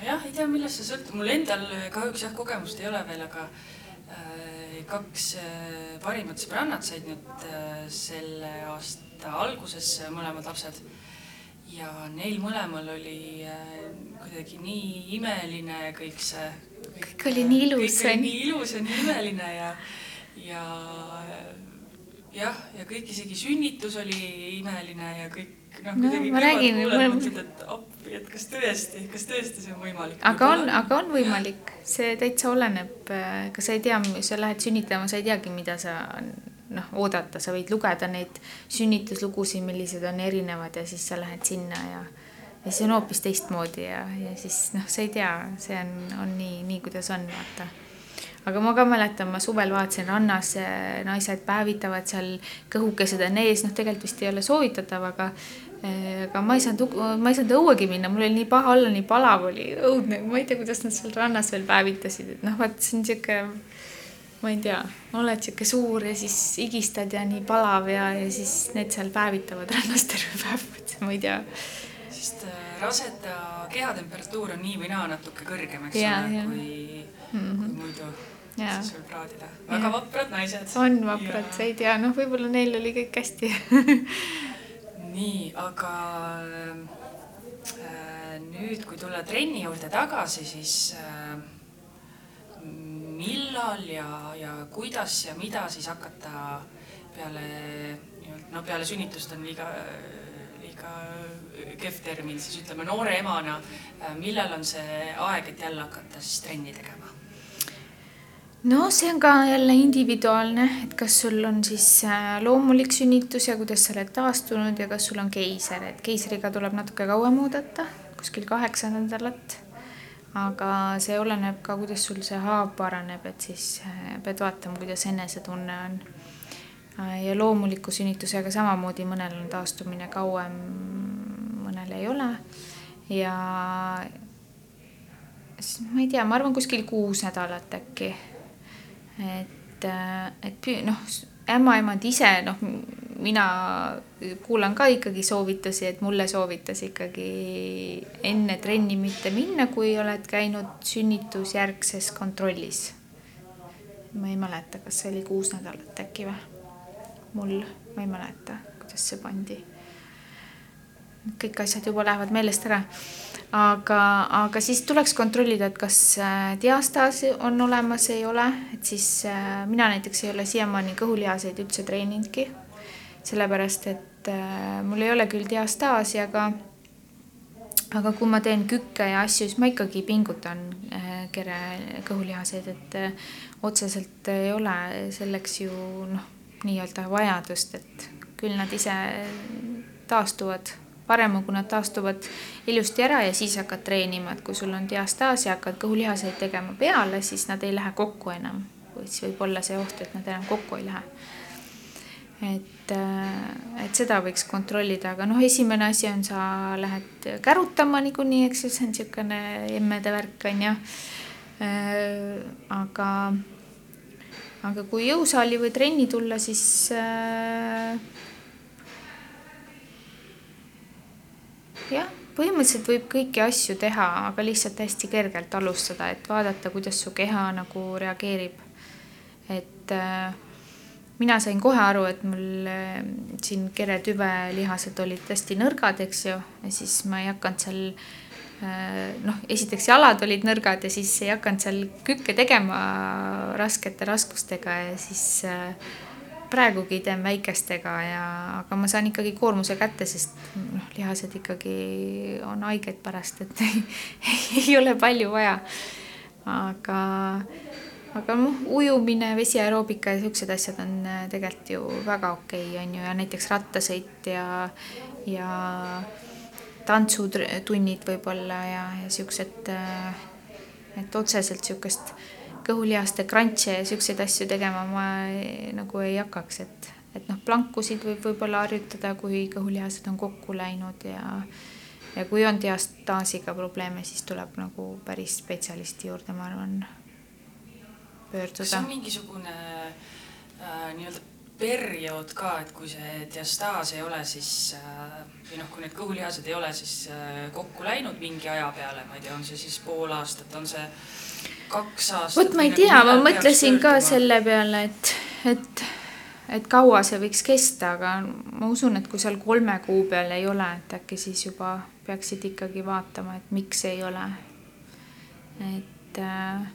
jah, ei tea, millest see sõltub, mul endal kahjuks jah, kogemust ei ole veel, aga äh, kaks äh, parimat sõbrannat said nüüd selle aasta alguses mõlemad lapsed ja neil mõlemal oli kuidagi nii imeline kõik see. kõik oli nii ilus. kõik oli nii ilus ja nii imeline ja, ja jah, ja kõik isegi sünnitus oli imeline ja kõik noh, kuidagi no, räägin, kuuled, mõtled, et appi, et kas tõesti, kas tõesti see on võimalik. aga on, aga on võimalik, see täitsa oleneb, ka sa ei tea, sa lähed sünnitama, sa ei teagi, mida sa noh, oodata, sa võid lugeda neid sünnituslugusid, millised on erinevad ja siis sa lähed sinna ja ja siis on hoopis teistmoodi ja, ja siis noh, sa ei tea, see on, on nii, nii kuidas on, vaata. Aga ma ka mäletan, ma suvel vaatasin rannas, naised päevitavad seal, kõhukesed on ees, noh, tegelikult vist ei ole soovitatav, aga aga ma ei saanud, ma ei saanud õuegi minna, mul oli nii paha olla, nii palav oli, õudne, ma ei tea, kuidas nad seal rannas veel päevitasid, et noh, vaat see on sihuke ma ei tea, oled sihuke suur ja siis higistad ja nii palav ja, ja siis need seal päevitavad rannas terve päev, ma ei tea. sest äh, raseda kehatemperatuur on nii või naa natuke kõrgem, eks ole, kui mm, -hmm. kui muidu ja. siis võib praadida. väga ja. vaprad naised. on vaprad, sa ei tea, noh, võib-olla neil oli kõik hästi nii, aga äh, nüüd, kui tulla trenni juurde tagasi, siis äh, millal ja, ja kuidas ja mida siis hakata peale no peale sünnitust on liiga, liiga kehv termin, siis ütleme noore emana, millal on see aeg, et jälle hakata siis trenni tegema? No see on ka jälle individuaalne, et kas sul on siis äh, loomulik sünnitus ja kuidas sa oled taastunud ja kas sul on keiser, et keisriga tuleb natuke kauem oodata, kuskil kaheksa nädalat aga see oleneb ka, kuidas sul see haav paraneb, et siis äh, pead vaatama, kuidas enesetunne on. Äh, ja loomuliku sünnitusega samamoodi, mõnel on taastumine kauem, mõnel ei ole. ja siis ma ei tea, ma arvan kuskil kuus nädalat äkki. Et, äh, et noh, ämmaemand ise, noh, mina kuulan ka ikkagi soovitusi, et mulle soovitas ikkagi enne trenni mitte minna, kui oled käinud sünnitusjärgses kontrollis. ma ei mäleta, kas see oli kuus nädalat äkki või? mul, ma ei mäleta, kuidas see pandi. kõik asjad juba lähevad meelest ära. Aga, aga siis tuleks kontrollida, et kas äh, diastaas on olemas, ei ole, et siis äh, mina näiteks ei ole siiamaani kõhulihaseid üldse treeninudki. Sellepärast et äh, mul ei ole küll diastaasi, aga aga kui ma teen kükke ja asju, siis ma ikkagi pingutan kere kõhulihaseid, et otseselt ei ole selleks ju noh, nii-öelda vajadust, et küll nad ise taastuvad, parem on, kui nad taastuvad ilusti ära ja siis hakkad treenima, et kui sul on diastaas ja hakkad kõhulihaseid tegema peale, siis nad ei lähe kokku enam, siis võib olla see oht, et nad enam kokku ei lähe. Et, äh, et seda võiks kontrollida, aga noh, esimene asi on, sa lähed kärutama niikuinii, eks ju, see on niisugune emmede värk on ju. Äh, aga, aga kui jõusaali või trenni tulla, siis äh, jah, põhimõtteliselt võib kõiki asju teha, aga lihtsalt hästi kergelt alustada, et vaadata, kuidas su keha nagu reageerib. et äh, mina sain kohe aru, et mul äh, siin keretüvelihased olid hästi nõrgad, eks ju, ja siis ma ei hakanud seal äh, noh, esiteks jalad olid nõrgad ja siis ei hakanud seal kükke tegema raskete raskustega ja siis äh, praegugi teen väikestega ja, aga ma saan ikkagi koormuse kätte, sest noh, lihased ikkagi on haiged pärast, et ei, ei ole palju vaja. aga aga noh, ujumine, vesiaeroobika ja siuksed asjad on äh, tegelikult ju väga okei okay,, on ju, ja näiteks rattasõit ja, ja tantsutunnid võib-olla ja, ja siuksed, äh, et otseselt siukest kõhulihaste krantse ja siukseid asju tegema ma ei, nagu ei hakkaks, et, et noh, plankusid võib võib-olla harjutada, kui kõhulihased on kokku läinud ja ja kui on diastaasiga probleeme, siis tuleb nagu päris spetsialisti juurde, ma arvan, pöörduda. kas on mingisugune äh, nii-öelda periood ka, et kui see diastaas ei ole siis äh, või noh, kui need kõhulihased ei ole siis äh, kokku läinud mingi aja peale, ma ei tea, on see siis pool aastat, on see kaks aastat? vot ma ei tea, ma mõtlesin ka selle peale, et, et, et kaua see võiks kesta, aga ma usun, et kui seal kolme kuu peal ei ole, et äkki siis juba peaksid ikkagi vaatama, et miks ei ole. et äh,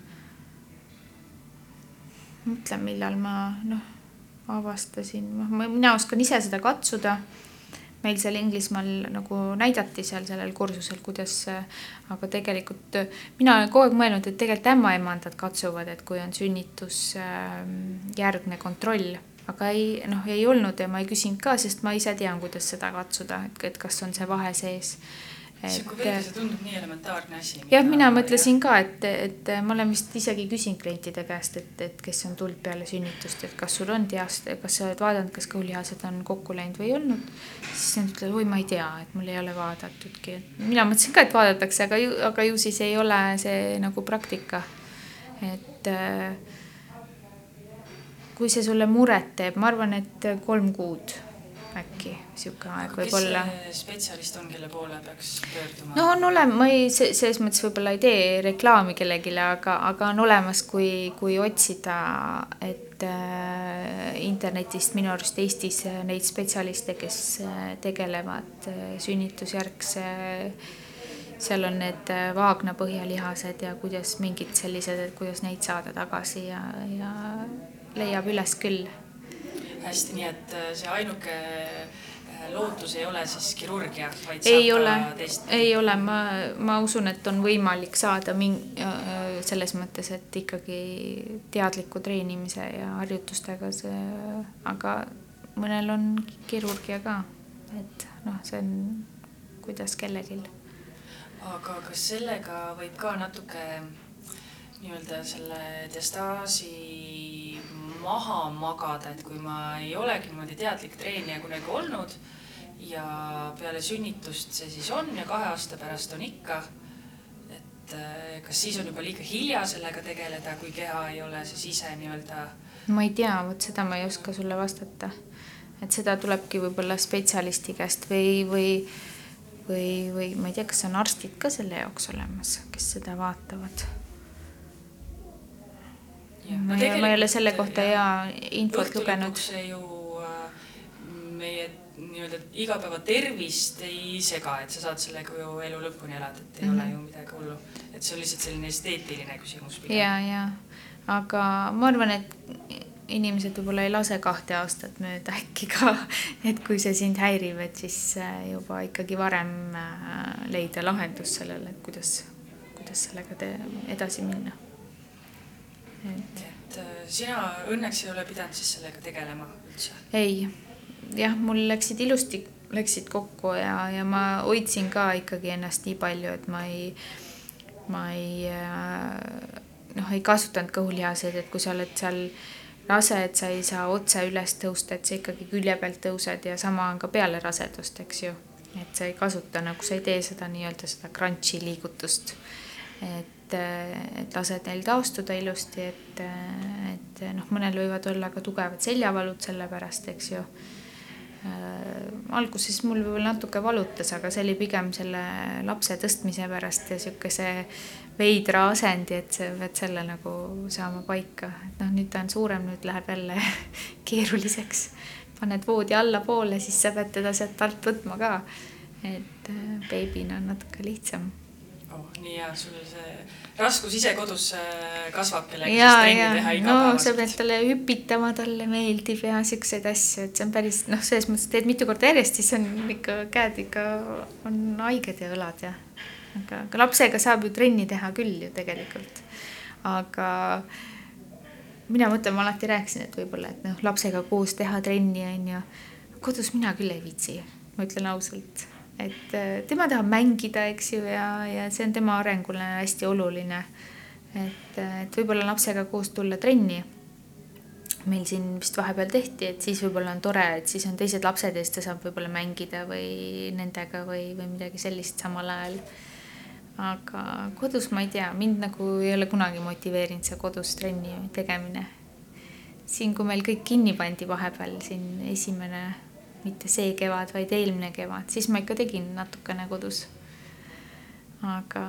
mõtlen, millal ma noh, avastasin, noh, mina oskan ise seda katsuda meil seal Inglismaal nagu näidati seal sellel kursusel, kuidas, aga tegelikult mina olen kogu aeg mõelnud, et tegelikult ämmaemandad katsuvad, et kui on sünnitusjärgne kontroll, aga ei, noh, ei olnud ja ma ei küsinud ka, sest ma ise tean, kuidas seda katsuda, et kas on see vahe sees sihuke veidi, see tundub nii elementaarne asi. jah, mina mõtlesin ka, et, et ma olen vist isegi küsinud klientide käest, et, et kes on tulnud peale sünnitust, et kas sul on diast-, kas sa oled vaadanud, kas kõhulihased on kokku läinud või ei olnud. siis nad ütlevad, oi, ma ei tea, et mul ei ole vaadatudki. mina mõtlesin ka, et vaadatakse, aga ju, aga ju siis ei ole see nagu praktika. et äh, kui see sulle muret teeb, ma arvan, et kolm kuud äkki sihuke aeg võib-olla. spetsialist on, kelle poole peaks pöörduma? no on olemas, ma ei, selles mõttes võib-olla ei tee reklaami kellelegi, aga, aga on olemas, kui, kui otsida, et äh, internetist minu arust Eestis neid spetsialiste, kes äh, tegelevad äh, sünnitusjärgse seal on need äh, vaagna põhjalihased ja kuidas mingid sellised, et kuidas neid saada tagasi ja, ja leiab üles küll hästi, nii et äh, see ainuke äh, lootus ei ole siis kirurgia, vaid ei ole, ei ole, ma, ma usun, et on võimalik saada ming-, äh, selles mõttes, et ikkagi teadliku treenimise ja harjutustega see, aga mõnel on kirurgia ka, et noh, see on kuidas kellelgi. aga kas sellega võib ka natuke nii-öelda selle diastaasi maha magada, et kui ma ei olegi niimoodi teadlik treenija kunagi olnud ja peale sünnitust see siis on ja kahe aasta pärast on ikka, et eh, kas siis on juba liiga hilja sellega tegeleda, kui keha ei ole siis ise nii-öelda ma ei tea, vot seda ma ei oska sulle vastata. et seda tulebki võib-olla spetsialisti käest või, või, või, või ma ei tea, kas on arstid ka selle jaoks olemas, kes seda vaatavad ma ei, ma ei ole selle kohta hea infot lugenud. see ju äh, meie nii-öelda igapäeva tervist ei sega, et sa saad sellega ju elu lõpuni elada, et ei mm -hmm. ole mhm. ju midagi hullu. et see on lihtsalt selline esteetiline küsimus. ja, ja, aga ma arvan, et inimesed võib-olla ei lase kahte aastat mööda äkki ka, et kui see sind häirib, et siis äh, juba ikkagi varem äh, leida lahendus sellele, et kuidas, kuidas sellega edasi minna et, et äh, sina õnneks ei ole pidanud siis sellega tegelema üldse? ei, jah, mul läksid ilusti, läksid kokku ja, ja ma hoidsin ka ikkagi ennast nii palju, et ma ei, ma ei äh, noh, ei kasutanud kõhulihaseid, et kui sa oled seal rase, et sa ei saa otse üles tõusta, et sa ikkagi külje pealt tõused ja sama on ka peale rasedust, eks ju. et sa ei kasuta nagu, sa ei tee seda nii-öelda seda crunch'i liigutust. et et, et lased neil taastuda ilusti, et, et noh, mõnel võivad olla ka tugevad seljavalud selle pärast, eks ju äh,. alguses mul võib-olla natuke valutas, aga see oli pigem selle lapse tõstmise pärast ja sihukese veidra asendi, et sa pead selle nagu saama paika, et noh, nüüd ta on suurem, nüüd läheb jälle keeruliseks. paned voodi allapoole, siis sa pead teda sealt alt võtma ka. et äh, beebina on natuke lihtsam oh,. nii hea, sul see raskus ise kodus äh, kasvab kellegagi siis trenni teha igapäevaselt. no sa pead talle hüpitama, talle meeldib ja siukseid asju, et see on päris noh, selles mõttes teed mitu korda järjest, siis on ikka käed ikka on haiged ja õlad ja aga, aga lapsega saab ju trenni teha küll ju tegelikult. aga mina mõtlen, ma alati rääkisin, et võib-olla, et noh, lapsega koos teha trenni on ju. kodus mina küll ei viitsi, ma ütlen ausalt et äh, tema tahab mängida, eks ju, ja, ja see on tema arengule hästi oluline. et, äh, et võib-olla lapsega koos tulla trenni. meil siin vist vahepeal tehti, et siis võib-olla on tore, et siis on teised lapsed ja siis ta saab võib-olla mängida või nendega või, või midagi sellist samal ajal. aga kodus ma ei tea, mind nagu ei ole kunagi motiveerinud see kodus trenni tegemine. siin, kui meil kõik kinni pandi vahepeal siin esimene, mitte see kevad, vaid eelmine kevad, siis ma ikka tegin natukene kodus. aga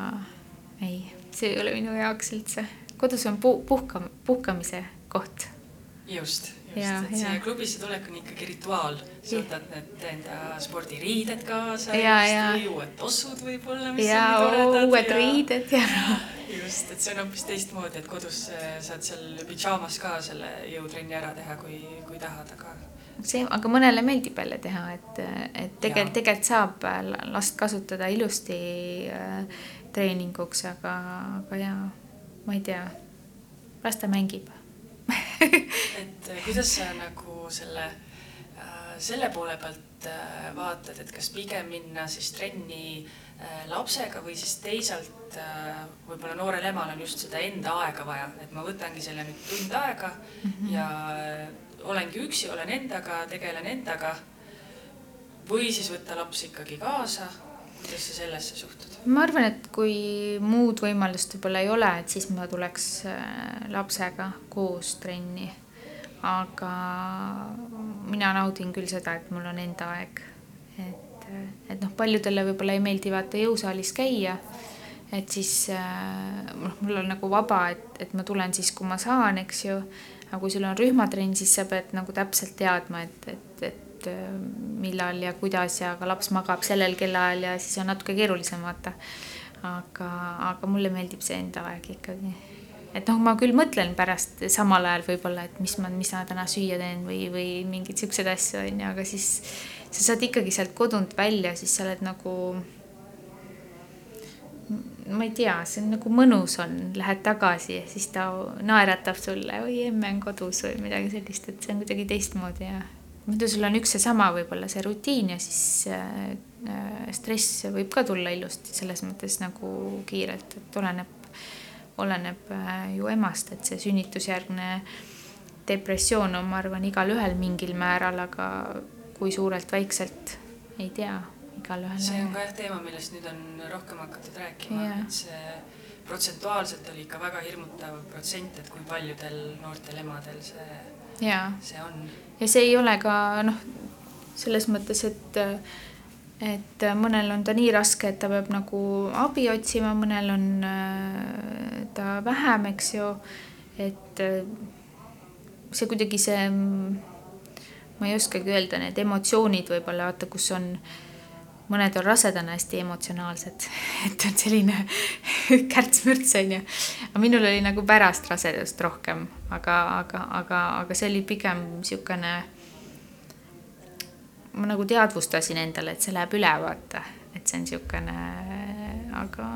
ei, see ei ole minu jaoks üldse. kodus on pu-, puhka, puhkamise koht. Just, just, et siia klubisse tulek on ikkagi rituaal, sa võtad need enda spordiriided kaasa ja, ja uued tossud võib-olla, mis ja, uued ja... riided ja just, et see on hoopis teistmoodi, et kodus äh, saad seal pidžaamas ka selle jõutrenni ära teha, kui, kui tahad, aga see, aga mõnele meeldib jälle teha, et, et tegelikult, tegelikult saab last kasutada ilusti äh, treeninguks, aga, aga jaa, ma ei tea, las ta mängib. Et äh, kuidas sa nagu selle, äh, selle poole pealt äh, vaatad, et kas pigem minna siis trenni lapsega või siis teisalt võib-olla noorel emal on just seda enda aega vaja, et ma võtangi selle nüüd tund aega mm -hmm. ja olengi üksi, olen endaga, tegelen endaga. või siis võtta laps ikkagi kaasa kuidas sa sellesse suhtud? ma arvan, et kui muud võimalust võib-olla ei ole, et siis ma tuleks äh, lapsega koos trenni. aga mina naudin küll seda, et mul on enda aeg. et, et noh, paljudele võib-olla ei meeldi vaata jõusaalis käia. et siis äh, noh, mul on nagu vaba, et, et ma tulen siis, kui ma saan, eks ju. Aga kui sul on rühmatrenn, siis sa pead nagu täpselt teadma, et, et, et et äh, millal ja kuidas ja ka laps magab sellel kellaajal ja siis on natuke keerulisem vaata. aga, aga mulle meeldib see enda aeg ikkagi. et noh, ma küll mõtlen pärast samal ajal võib-olla, et mis ma, mis ma täna süüa teen või, või mingeid siukseid asju onju, aga siis sa saad ikkagi sealt kodunt välja, siis sa oled nagu ma ei tea, see on nagu mõnus on, lähed tagasi ja siis ta naeratab sulle, oi emme on kodus või midagi sellist, et see on kuidagi teistmoodi ja muidu sul on üks seesama võib-olla see rutiin ja siis äh, äh, stress võib ka tulla ilusti selles mõttes nagu kiirelt, et oleneb, oleneb äh, ju emast, et see sünnitusjärgne depressioon on, ma arvan, igalühel mingil määral, aga kui suurelt, väikselt, ei tea, igalühel. see on ka jah teema, millest nüüd on rohkem hakatud rääkima, et see protsentuaalselt oli ikka väga hirmutav protsent, et kui paljudel noortel emadel see, see on ja see ei ole ka noh, selles mõttes, et, et mõnel on ta nii raske, et ta peab nagu abi otsima, mõnel on äh, ta vähem, eks ju. et äh, see kuidagi see, ma ei oskagi öelda, need emotsioonid võib-olla vaata, kus on mõned on rasedana hästi emotsionaalsed, et on selline kärts-mürts onju. aga minul oli nagu pärast rasedust rohkem, aga, aga, aga, aga see oli pigem siukene. ma nagu teadvustasin endale, et see läheb üle, vaata, et see on siukene, aga,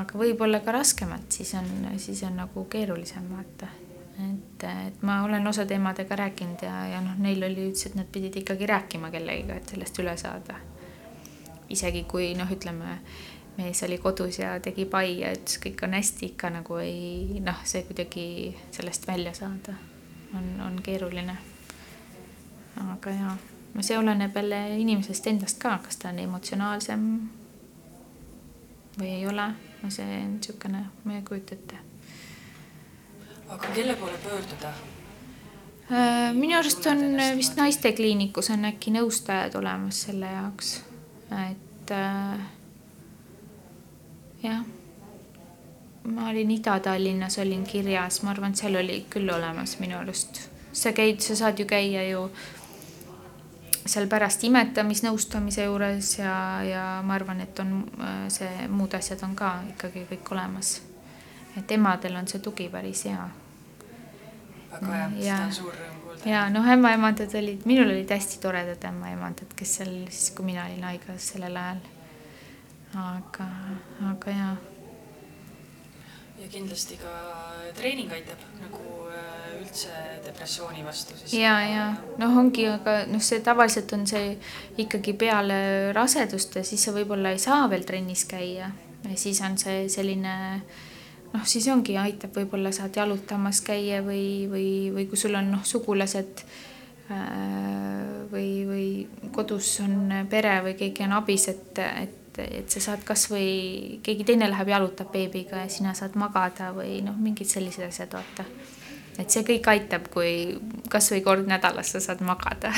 aga võib-olla ka raskemalt, siis on, siis on nagu keerulisem vaata et, et ma olen osade emadega rääkinud ja, ja noh, neil oli üldse, et nad pidid ikkagi rääkima kellegiga, et sellest üle saada. isegi kui noh, ütleme mees oli kodus ja tegi pai ja ütles, kõik on hästi, ikka nagu ei noh, see kuidagi sellest välja saada on, on keeruline. aga jaa, no see oleneb jälle inimesest endast ka, kas ta on emotsionaalsem või ei ole, no see on niisugune, ma ei kujuta ette aga kelle poole pöörduda? Äh, minu arust on vist naistekliinikus on äkki nõustajad olemas selle jaoks, et äh, jah. ma olin Ida-Tallinnas, olin kirjas, ma arvan, et seal oli küll olemas minu arust. sa käid, sa saad ju käia ju seal pärast imetamisnõustamise juures ja, ja ma arvan, et on äh, see, muud asjad on ka ikkagi kõik olemas et emadel on see tugi päris hea. väga hea, seda on suur rõõm kuulda. ja noh, ämmaemandad olid, minul olid hästi toredad ämmaemandad, kes seal siis, kui mina olin haiglas sellel ajal. aga, aga jaa. ja kindlasti ka treening aitab nagu äh, üldse depressiooni vastu siis. ja, ja noh, ongi, aga noh, see tavaliselt on see ikkagi peale rasedust ja siis sa võib-olla ei saa veel trennis käia ja siis on see selline äh, noh, siis ongi, aitab, võib-olla saad jalutamas käia või, või, või kui sul on noh, sugulased äh, või, või kodus on pere või keegi on abis, et, et, et sa saad kasvõi keegi teine läheb jalutab beebiga ja sina saad magada või noh, mingid sellised asjad, vaata et see kõik aitab, kui kasvõi kord nädalas sa saad magada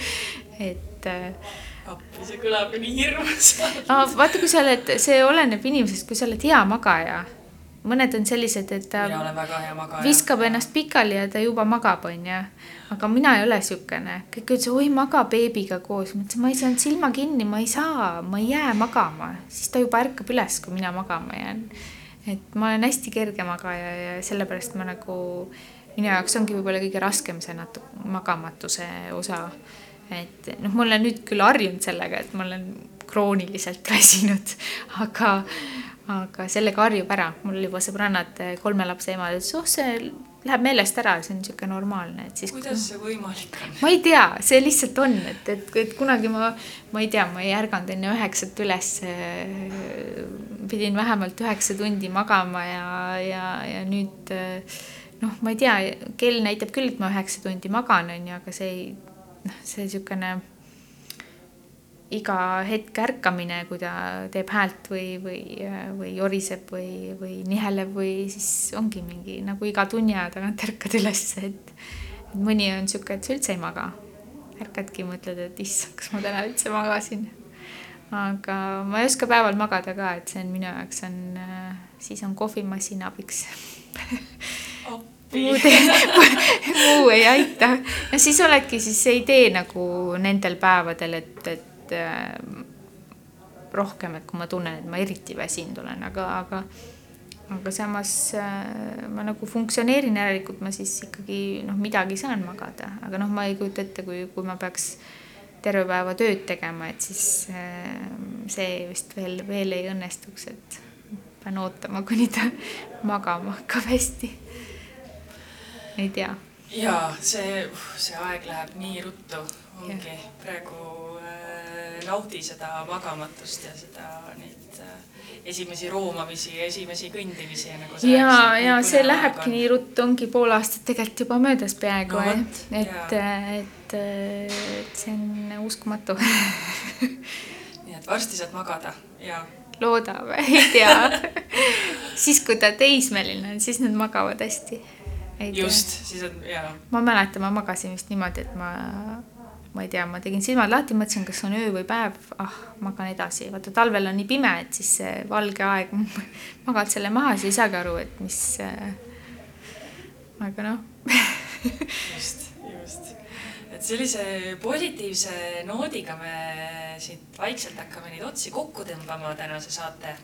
et äh, appi, see kõlab ju nii hirmus vaata, kui sa oled, see oleneb inimesest, kui sa oled hea magaja. Mõned on sellised, et ta viskab ennast pikali ja ta juba magab, onju. aga mina ei ole siukene, kõik ütlesid, oi maga beebiga koos, ma ütlesin, ma ei saanud silma kinni, ma ei saa, ma ei jää magama, siis ta juba ärkab üles, kui mina magama jään. et ma olen hästi kerge magaja ja sellepärast ma nagu, minu jaoks ongi võib-olla kõige raskem see natuke magamatuse osa. Et noh, ma olen nüüd küll harjunud sellega, et ma olen krooniliselt väsinud, aga, aga sellega harjub ära. mul juba sõbrannad, kolme lapse emad ütlesid, oh see läheb meelest ära, see on niisugune normaalne, et siis. kuidas see võimalik on? ma ei tea, see lihtsalt on, et, et, et kunagi ma, ma ei tea, ma ei ärganud enne üheksat üles. pidin vähemalt üheksa tundi magama ja, ja, ja nüüd noh, ma ei tea, kell näitab küll, et ma üheksa tundi magan, on ju, aga see ei noh, see niisugune iga hetk ärkamine, kui ta teeb häält või, või, või joriseb või, või niheleb või siis ongi mingi nagu iga tunni aja tagant ärkad üles, et, et mõni on niisugune, et sa üldse ei maga. ärkadki, mõtled, et issand, kas ma täna üldse magasin. aga ma ei oska päeval magada ka, et see on minu jaoks on, siis on kohvimasin abiks muud muu ei aita. ja siis oledki siis ei tee nagu nendel päevadel, et, et äh, rohkem, et kui ma tunnen, et ma eriti väsinud olen, aga, aga aga samas äh, ma nagu funktsioneerin, järelikult ma siis ikkagi noh, midagi saan magada, aga noh, ma ei kujuta ette, kui, kui ma peaks terve päeva tööd tegema, et siis äh, see vist veel, veel ei õnnestuks, et pean ootama, kuni ta magama hakkab hästi ei tea. ja see, see aeg läheb nii ruttu, ongi ja. praegu äh, naudi seda magamatust ja seda neid äh, esimesi roomamisi ja esimesi kõndimisi nagu. ja, ja see lähebki on. nii ruttu, ongi pool aastat tegelikult juba möödas peaaegu no,, et, et, et, et see on uskumatu nii et varsti saad magada ja loodame, ei tea siis, kui ta teismeline on, siis nad magavad hästi just, siis on jaa. ma mäletan, ma magasin vist niimoodi, et ma, ma ei tea, ma tegin silmad lahti, mõtlesin, kas on öö või päev, ah, magan edasi. vaata, talvel on nii pime, et siis see valge aeg, magad selle maha, siis ei saagi aru, et mis äh,. aga noh just, just. et sellise positiivse noodiga me siit vaikselt hakkame neid otsi kokku tõmbama tänase saate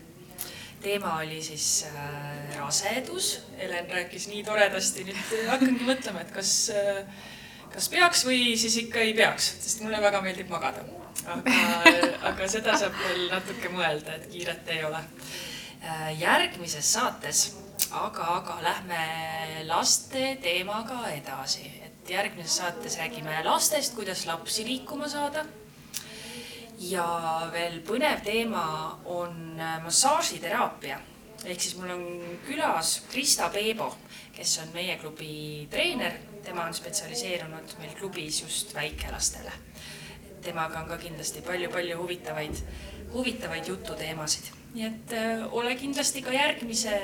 teema oli siis äh, rasedus. Helen rääkis nii toredasti, nüüd hakkangi mõtlema, et kas äh,, kas peaks või siis ikka ei peaks, sest mulle väga meeldib magada. aga, aga seda saab veel natuke mõelda, et kiiret ei ole äh,. järgmises saates aga, aga lähme laste teemaga edasi, et järgmises saates räägime lastest, kuidas lapsi liikuma saada ja veel põnev teema on äh, massaažiteraapia. ehk siis mul on külas Krista Peebo, kes on meie klubi treener, tema on spetsialiseerunud meil klubis just väikelastele. temaga on ka kindlasti palju-palju huvitavaid, huvitavaid jututeemasid, nii et äh, ole kindlasti ka järgmise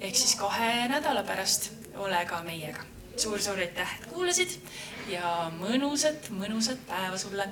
ehk siis kahe nädala pärast, ole ka meiega suur,. suur-suur aitäh, et kuulasid ja mõnusat, mõnusat päeva sulle